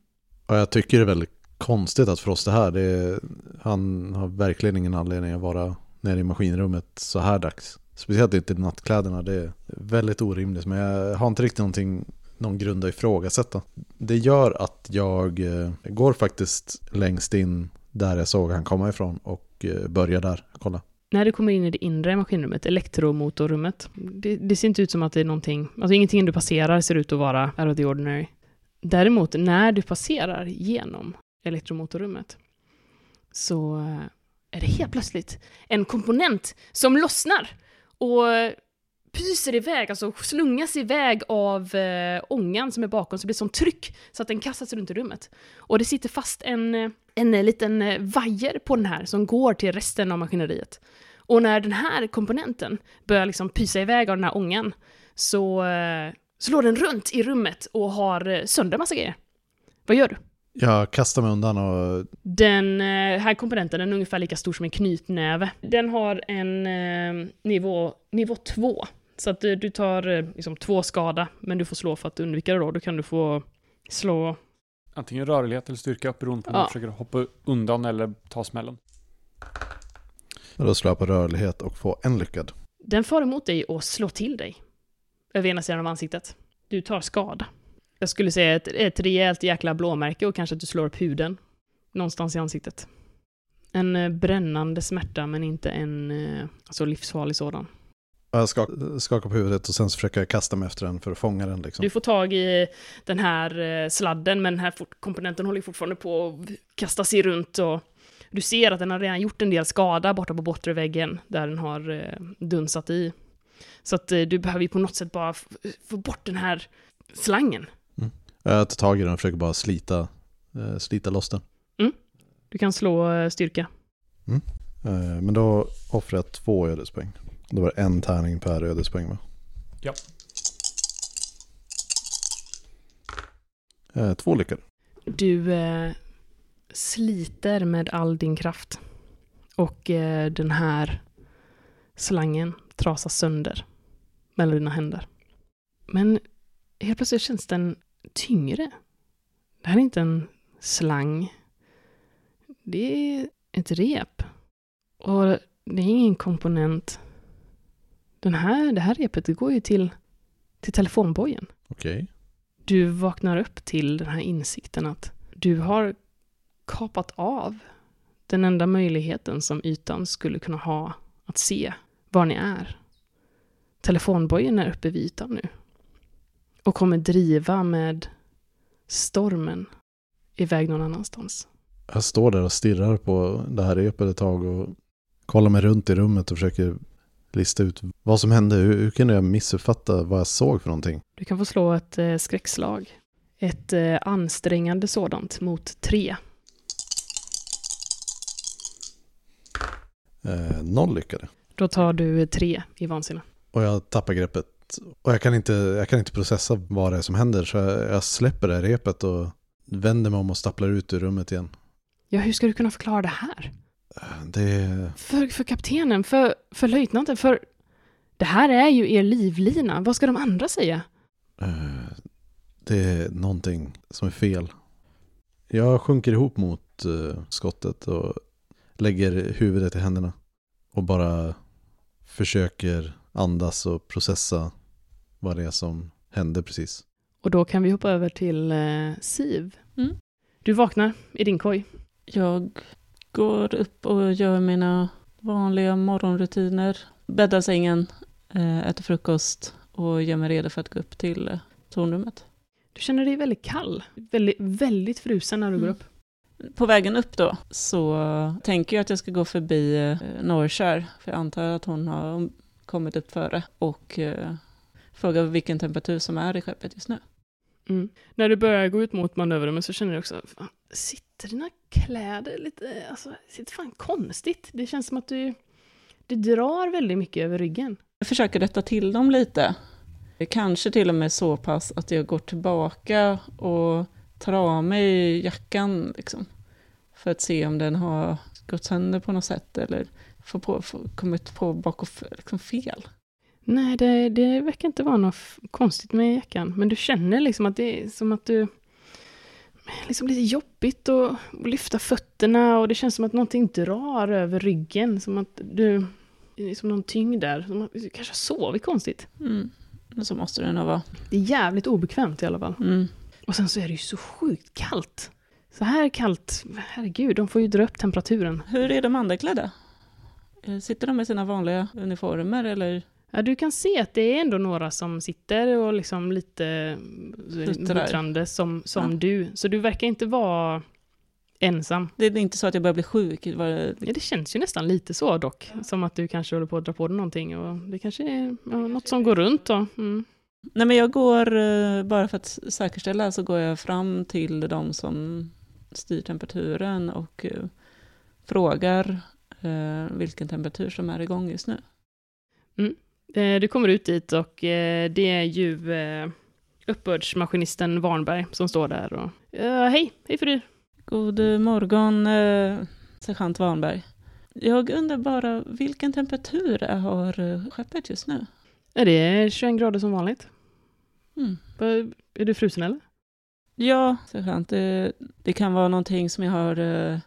Och jag tycker det är väldigt konstigt att Frost är här. Det är, han har verkligen ingen anledning att vara nere i maskinrummet så här dags. Speciellt inte i nattkläderna. Det är väldigt orimligt. Men jag har inte riktigt någonting någon grund att ifrågasätta. Det gör att jag eh, går faktiskt längst in där jag såg han komma ifrån och eh, börjar där. Kolla. När du kommer in i det inre maskinrummet, elektromotorrummet, det, det ser inte ut som att det är någonting, alltså ingenting du passerar ser ut att vara out of the ordinary. Däremot, när du passerar genom elektromotorrummet så eh, är det helt plötsligt en komponent som lossnar och pyser iväg, alltså slungas iväg av eh, ångan som är bakom, så det blir sånt tryck så att den kastas runt i rummet. Och det sitter fast en, eh, en liten eh, vajer på den här som går till resten av maskineriet. Och när den här komponenten börjar liksom pysa iväg av den här ångan så eh, slår den runt i rummet och har eh, sönder massa grejer. Vad gör du? Jag kastar mig undan och Den eh, här komponenten den är ungefär lika stor som en knytnäve. Den har en eh, nivå, nivå 2. Så att du, tar eh, liksom två skada, men du får slå för att undvika det då. Då kan du få slå... Antingen rörlighet eller styrka beroende på om Ja. du försöker hoppa undan eller ta smällen. och då slår jag på rörlighet och får en lyckad. Den far emot dig och slår till dig. Över ena sidan av ansiktet. Du tar skada. Jag skulle säga ett, ett rejält jäkla blåmärke och kanske att du slår upp huden. Någonstans i ansiktet. En eh, brännande smärta, men inte en eh, alltså livsfarlig sådan. Jag skak- skakar på huvudet och sen så försöker jag kasta mig efter den för att fånga den. Liksom. Du får tag i den här eh, sladden, men den här komponenten håller fortfarande på att kasta sig runt och du ser att den har redan gjort en del skada borta på bortre väggen där den har eh, dunsat i. Så att eh, du behöver ju på något sätt bara få bort den här slangen. Jag tar tag i den och försöker bara slita, slita loss den. Du kan slå styrka. Eh, Men då offrar jag två ödespoäng. Då var det en tärning per ödespoäng va? Ja. Eh, Två lyckade. Du eh, sliter med all din kraft. Och eh, den här slangen trasas sönder mellan dina händer. Men helt plötsligt känns den tyngre. Det här är inte en slang. Det är ett rep. Och det är ingen komponent. Den här, det här repet det går ju till, till telefonbojen Okej. du vaknar upp till den här insikten att du har kapat av den enda möjligheten som ytan skulle kunna ha att se var ni är. Telefonbojen är uppe vid ytan nu och kommer driva med stormen iväg någon annanstans. Jag står där och stirrar på det här repet ett tag och kollar mig runt i rummet och försöker lista ut vad som hände. Hur, hur kunde jag missuppfatta vad jag såg för någonting? Du kan få slå ett eh, skräckslag. Ett eh, ansträngande sådant mot tre. Eh, noll lyckade. Då tar du tre i vansinne. Och jag tappar greppet. Och jag kan inte, jag kan inte processa vad det är som händer. Så jag, jag släpper det här repet och vänder mig om och stapplar ut ur rummet igen. Ja, hur ska du kunna förklara det här? Det, För, för kaptenen, för, för löjtnanten, för det här är ju er livlina. Vad ska de andra säga? eh, det är någonting som är fel. Jag sjunker ihop mot eh, skottet och lägger huvudet i händerna. Och bara försöker andas och processa vad det är som hände precis. Och då kan vi hoppa över till eh, Siv. Mm. Du vaknar i din koj. Jag går upp och gör mina vanliga morgonrutiner. Bäddar sängen, eh, äter frukost och gör mig redo för att gå upp till eh, tornrummet. Du känner dig väldigt kall. Väldigt, väldigt frusen när du går Mm. upp. På vägen upp då så tänker jag att jag ska gå förbi eh, Norrkär, för jag antar att hon har kommit upp före och fråga vilken temperatur som är i skeppet just nu. Mm. När du börjar gå ut mot manöverrummet så känner du också, fan, sitter dina kläder lite, alltså, sitter fan konstigt. Det känns som att du, det drar väldigt mycket över ryggen. Jag försöker rätta till dem lite. Kanske till och med så pass att jag går tillbaka och tar av mig jackan liksom. För att se om den har gått sönder på något sätt eller får på, kommit på bakom liksom fel. Nej, det, det verkar inte vara något konstigt med jackan. Men du känner liksom att det är som att du... Liksom lite jobbigt att lyfta fötterna och det känns som att någonting drar över ryggen. Som att du... Det är som någon tyngd där. Som att du kanske har sovit konstigt. Mm. Så måste det nog vara. Det är jävligt obekvämt i alla fall. Mm. Och sen så är det ju så sjukt kallt. Så här kallt, herregud, de får ju dra upp temperaturen. Hur är de andra klädda? Eh, Sitter de med sina vanliga uniformer eller? Ja, du kan se att det är ändå några som sitter och liksom lite muttrande som, som Ja. du. Så du verkar inte vara ensam. Det är inte så att jag börjar bli sjuk? Var det... Ja, det känns ju nästan lite så dock. Som att du kanske håller på att dra på dig någonting. Och det kanske är ja, något som går runt då. Mm. Nej men jag går, eh, bara för att säkerställa, så går jag fram till de som styr temperaturen och eh, frågar eh, vilken temperatur som är igång just nu. Eh, Du kommer ut dit och eh, det är ju eh, uppbördsmaskinisten Warnberg som står där. Och, "Ja, hej, hej Frid. God morgon, eh, sergeant Warnberg. Jag undrar bara, vilken temperatur har eh, skeppet just nu? Är det 21 grader som vanligt? Mm. Är du frusen eller? Ja, sergeant, det, det kan vara någonting som jag har eh,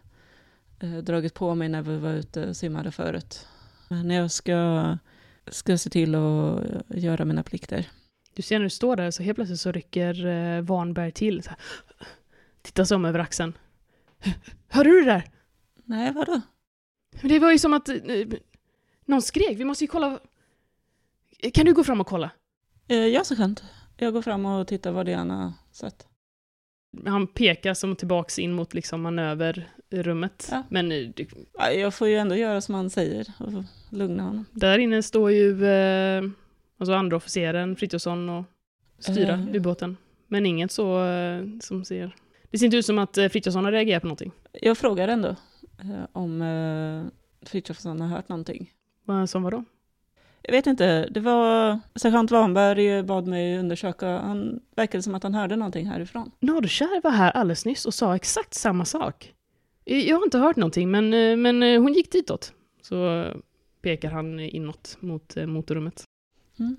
eh, dragit på mig när vi var ute och simmade förut. Men jag ska, ska se till att göra mina plikter. Du ser när du står där så helt plötsligt så rycker eh, till. Så här, tittar sig om över axeln. Hörde du det där? Nej, vadå? Men Det var ju som att eh, någon skrek. Vi måste ju kolla. Kan du gå fram och kolla? Eh, ja, sergeant. Jag går fram och tittar vad har sett. Han pekar som tillbaks in mot liksom manöverrummet. Ja. Men eh, du- Ja, Jag får ju ändå göra som han säger och lugna honom. där inne står ju eh, alltså andra officeren Frithiofsson och styra Eh. ubåten. Men inget så eh, som ser... Det ser inte ut som att eh, Frithiofsson har reagerat på någonting. Jag frågar ändå eh, om eh, Frithiofsson har hört någonting. Vad som var då? Jag vet inte, det var sergeant Warnberg bad mig undersöka. Han verkade som att han hörde någonting härifrån. Norrkär var här alldeles nyss och sa exakt samma sak. Eh, Jag har inte hört någonting, men, eh, men eh, hon gick ditåt. Så pekar han inåt mot motorrummet. Mm.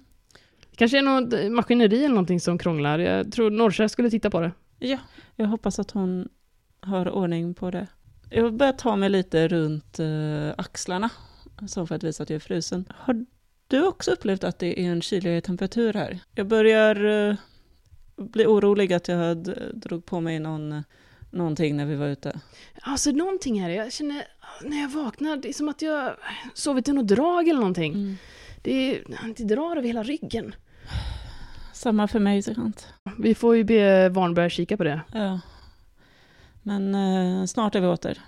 Kanske är något maskineri eller någonting som krånglar. Jag tror Norrkär skulle titta på det. Ja, jag hoppas att hon har ordning på det. Jag börjar ta mig lite runt axlarna, så för att visa att jag är frusen. Har du också upplevt att det är en kyligare temperatur här? Jag börjar eh, bli orolig att jag hade, drog på mig någon, någonting när vi var ute. Alltså någonting här, jag känner när jag vaknar, det är som att jag sovit i något drag eller någonting. Mm. Det, det drar över hela ryggen. Samma för mig, sergeant. Vi får ju be Warnberg kika på det. Ja. Men eh, snart är vi åter.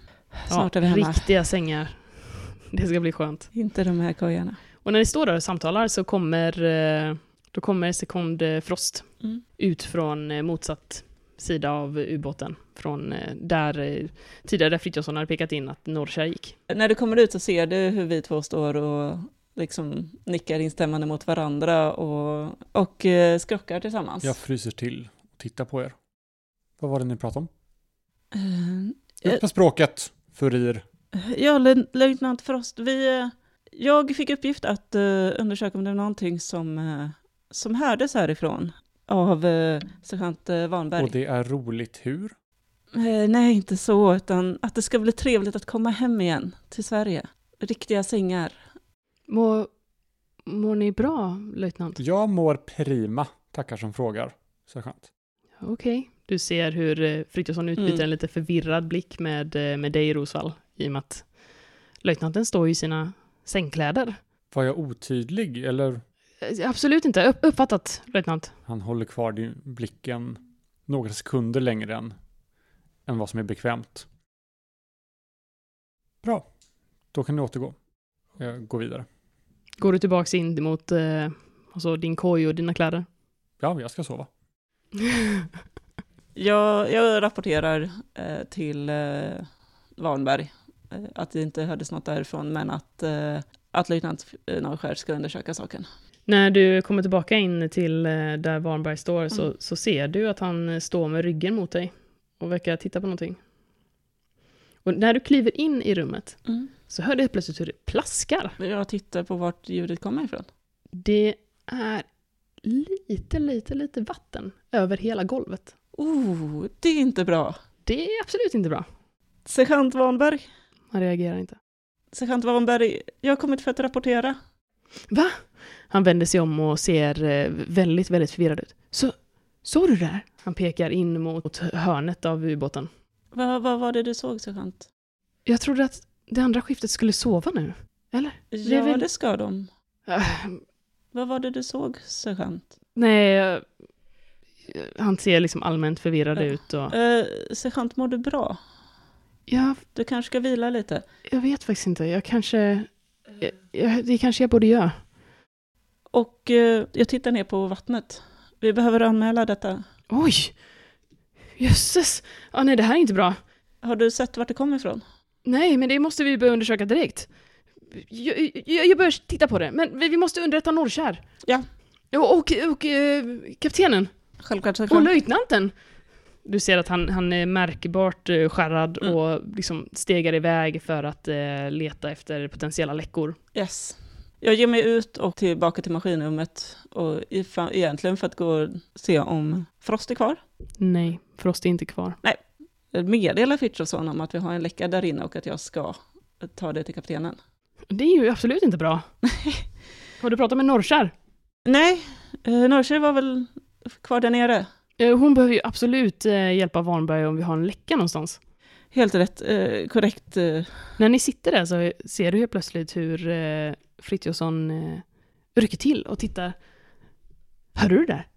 Snart är vi hemma. Riktiga sängar. Det ska bli skönt. Inte de här kojorna. Och när ni står där och samtalar så kommer, eh, då kommer sekond eh, Frost Mm. ut från eh, motsatt sida av ubåten. Från där tidigare Frithiofsson hade pekat in att Norrkär gick. När du kommer ut så ser du hur vi två står och liksom nickar instämmande mot varandra och, och skrockar tillsammans. Jag fryser till och tittar på er. Vad var det ni pratade om? Eh, Ut med språket, furir. Ja, lö- löjtnant Frost, vi, jag fick uppgift att eh, undersöka om det var någonting som, eh, som hördes härifrån av uh, sergeant uh, Warnberg. Och det är roligt hur? Eh, nej, inte så, utan att det ska bli trevligt att komma hem igen till Sverige. Riktiga sängar. Mår, mår ni bra, löjtnant? Jag mår prima, tackar som frågar, sergeant. Okej. Du ser hur Frithiofsson utbyter Mm. en lite förvirrad blick med, med dig, Rosvall, i och med att löjtnanten står i sina sängkläder. Var jag otydlig eller? Eh, Absolut inte. Upp, uppfattat, löjtnant. Han håller kvar din blicken några sekunder längre än, än vad som är bekvämt. Bra, då kan du återgå. Jag går vidare. Går du tillbaks in mot eh, alltså din koj och dina kläder? Ja, jag ska sova. Jag, jag rapporterar eh, till eh, Warnberg eh, att det inte hördes något därifrån, men att, eh, att löjtnant eh, Norrskär ska undersöka saken. När du kommer tillbaka in till eh, där Warnberg står så, Mm. så ser du att han eh, står med ryggen mot dig och verkar titta på någonting. Och när du kliver in i rummet så hör du plötsligt hur det plaskar. Jag tittar på vart ljudet kommer ifrån. Det är lite, lite, lite vatten över hela golvet. Oh, det är inte bra. Det är absolut inte bra. Sergeant Warnberg, Han reagerar inte. sergeant Warnberg, jag har kommit för att rapportera. Va? Han vänder sig om och ser eh, väldigt, väldigt förvirrad ut. Så, såg du det där? Han pekar in mot hörnet av ubåten. Vad, vad var det du såg, sergeant? Jag trodde att det andra skiftet skulle sova nu. Eller? Ja, väl- det ska de. Äh, Vad var det du såg, sergeant? nej, eh, han ser liksom allmänt förvirrad Ja. ut och... Eh, sergeant, mår du bra? Ja, Du kanske ska vila lite? jag vet faktiskt inte. Jag kanske... Jag, jag, det kanske jag borde göra. Och eh, jag tittar ner på vattnet. Vi behöver anmäla detta. Oj! Jösses! Ja, nej, det här är inte bra. Har du sett vart det kommer ifrån? Nej, men det måste vi börja undersöka direkt. Jag, jag, jag börjar titta på det, men vi vi måste underrätta Norrkär. Ja. Och, och, och eh, kaptenen. Självklart, Och sergeant. löjtnanten. Du ser att han, han är märkbart eh, skärrad Mm. och liksom stegar iväg för att eh, leta efter potentiella läckor. Yes. Jag ger mig ut och tillbaka till maskinrummet. Och ifall, egentligen för att gå och se om Frost är kvar. Nej, Frost är inte kvar. Meddela Frithiofsson om att vi har en läcka där inne och att jag ska ta det till kaptenen. Det är ju absolut inte bra. Har du pratat med Norrkär? Nej, eh, Norrköping var väl kvar där nere. Eh, Hon behöver ju absolut eh, hjälpa Warnberg om vi har en läcka någonstans. Helt rätt, eh, korrekt. Eh, När ni sitter där så ser du ju plötsligt hur eh, Frithiofsson eh, rycker till och tittar. Hör du det där?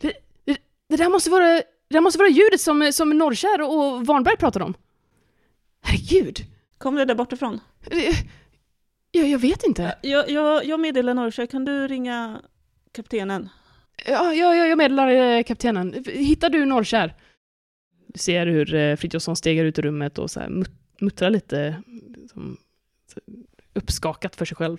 Det, det, det där måste vara, det där måste vara ljudet som, som Norrkär och Warnberg pratar om. Herregud! kom det där bortifrån? Jag, jag vet inte. Jag, jag, jag meddelar Norrköping, kan du ringa kaptenen? Ja, ja, ja, jag meddelar eh, kaptenen. Hittar du Norrkär? Du ser hur eh, Frithiofsson stegar ut ur rummet och så här mut- muttrar lite som, så, uppskakat för sig själv.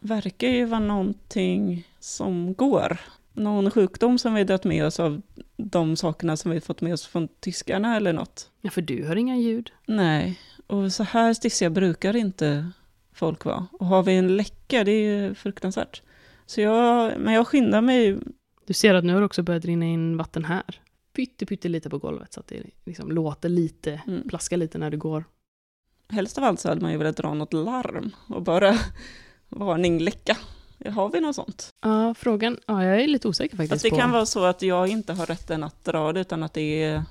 Verkar ju vara någonting som går. Någon sjukdom som vi dött med oss av de sakerna som vi fått med oss från tyskarna eller något. Ja, för du hör inga ljud. Nej, och så här stissiga brukar inte folk vara. Och har vi en läcka, det är ju fruktansvärt. Så jag, men jag skyndar mig. Du ser att nu har det också börjat rinna in vatten här. Pytte, pytte lite på golvet så att det liksom låter lite, Mm. plaskar lite när du går. Helst av allt så hade man ju velat dra något larm och bara varning läcka. Har vi något sånt? Ja, frågan, ja jag är lite osäker faktiskt Fast det på kan vara så att jag inte har rätten att dra det utan att det är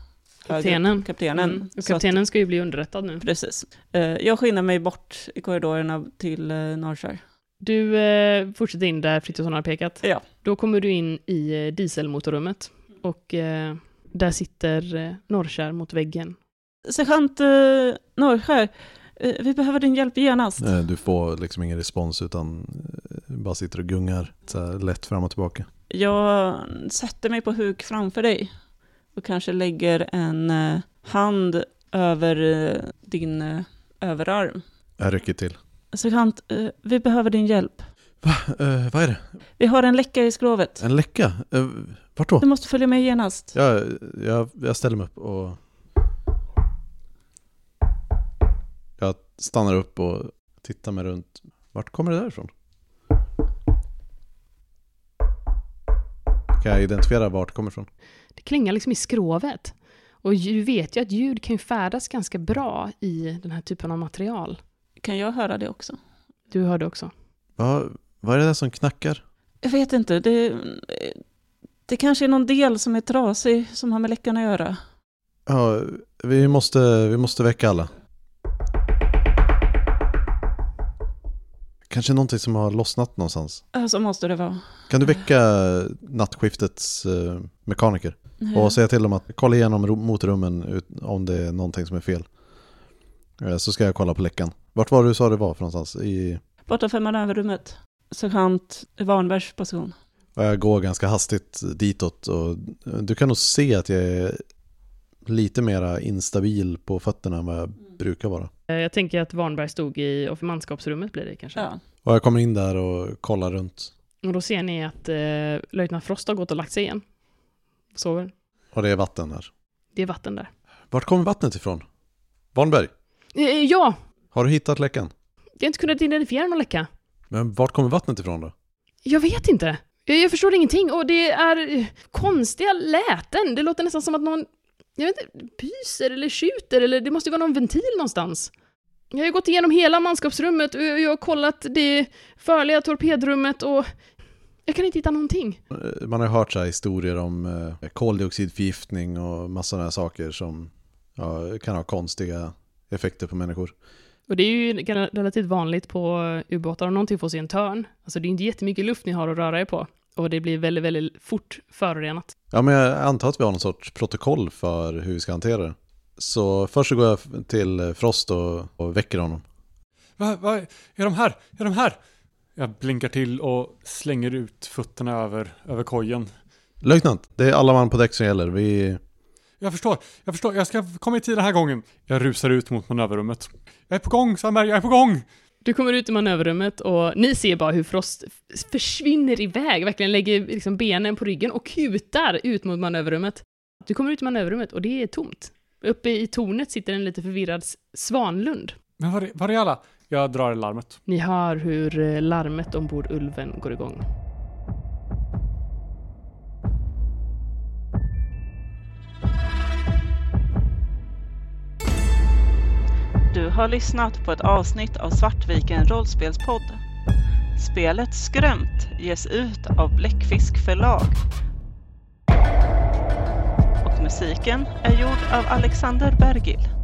kaptenen. kaptenen. Mm. Och Så att- kaptenen ska ju bli underrättad nu. Precis. Eh, Jag skyndar mig bort i korridorerna till eh, Norrkär. Du eh, fortsätter in där Frithiofsson har pekat. Ja. Då kommer du in i eh, dieselmotorrummet och eh, där sitter eh, Norrkär mot väggen. Sergeant eh, Norrskär, eh, vi behöver din hjälp genast. Eh, Du får liksom ingen respons utan eh, bara sitter och gungar så här lätt fram och tillbaka. Jag sätter mig på huk framför dig och kanske lägger en eh, hand över eh, din eh, överarm. Jag rycker till. Sergeant, eh, vi behöver din hjälp. Va? Eh, vad är det? Vi har en läcka i skrovet. En läcka? Eh, vart då? Du måste följa med genast. Jag, jag, jag ställer mig upp och... Jag stannar upp och tittar mig runt. Vart kommer det där ifrån? Kan jag identifiera vart det kommer ifrån? Det klingar liksom i skrovet. Och du vet ju att ljud kan ju färdas ganska bra i den här typen av material. Kan jag höra det också? Du hörde också. Vad, vad är det där som knackar? Jag vet inte. Det, det kanske är någon del som är trasig som har med läckan att göra. Ja, vi måste, vi måste väcka alla. Kanske någonting som har lossnat någonstans. Ja, Så måste det vara. Kan du väcka nattskiftets eh, mekaniker? Och säga till dem att kolla igenom motorrummen om det är någonting som är fel. Eh, Så ska jag kolla på läckan. Vart var du sa det var för någonstans? I, Borta för manöverrummet. Sergeant Warnbergs position. jag går ganska hastigt ditåt och eh, du kan nog se att jag är lite mera instabil på fötterna än vad jag brukar vara. Eh, Jag tänker att Warnberg stod i och manskapsrummet blir det kanske. Ja. Och jag kommer in där och kollar runt. Och då ser ni att eh, löjtnant Frost har gått och lagt sig igen. Sover. Och det är vatten där. Det är vatten där. Vart kommer vattnet ifrån? Warnberg, ja! har du hittat läckan? Jag har inte kunnat identifiera någon läcka. Men vart kommer vattnet ifrån då? Jag vet inte. Jag, jag förstår ingenting och det är eh, konstiga läten. Det låter nästan som att någon, jag vet inte, pyser eller skjuter eller det måste ju vara någon ventil någonstans. Jag har gått igenom hela manskapsrummet och jag har kollat det farliga torpedrummet och jag kan inte hitta någonting. Eh, Man har hört så här historier om eh, koldioxidförgiftning och massa sådana här saker som ja, kan ha konstiga effekter på människor. Och det är ju relativt vanligt på ubåtar om någonting får sig en törn. Alltså det är inte jättemycket luft ni har att röra er på. Och det blir väldigt, väldigt fort förorenat. Ja, men jag antar att vi har någon sorts protokoll för hur vi ska hantera det. Så först så går jag till Frost och, och väcker honom. Va, va, är de här? Är de här? Jag blinkar till och slänger ut fötterna över, över kojen. Löjtnant, det är alla man på däck som gäller. Vi... Jag förstår, jag förstår. Jag ska komma i tid den här gången. Jag rusar ut mot manöverrummet. Jag är på gång, Sandberg, jag är på gång! Du kommer ut i manöverrummet och ni ser bara hur Frost försvinner iväg, verkligen lägger liksom benen på ryggen och kutar ut mot manöverrummet. Du kommer ut i manöverrummet och det är tomt. Uppe i tornet sitter en lite förvirrad Svanlund. Men var är, var är alla? Jag drar i larmet. Ni hör hur eh, larmet ombord Ulven går igång. Du har lyssnat på ett avsnitt av Svartviken rollspelspodd. Spelet Skrömt ges ut av Bläckfisk förlag. Och musiken är gjord av Alexander Bergil.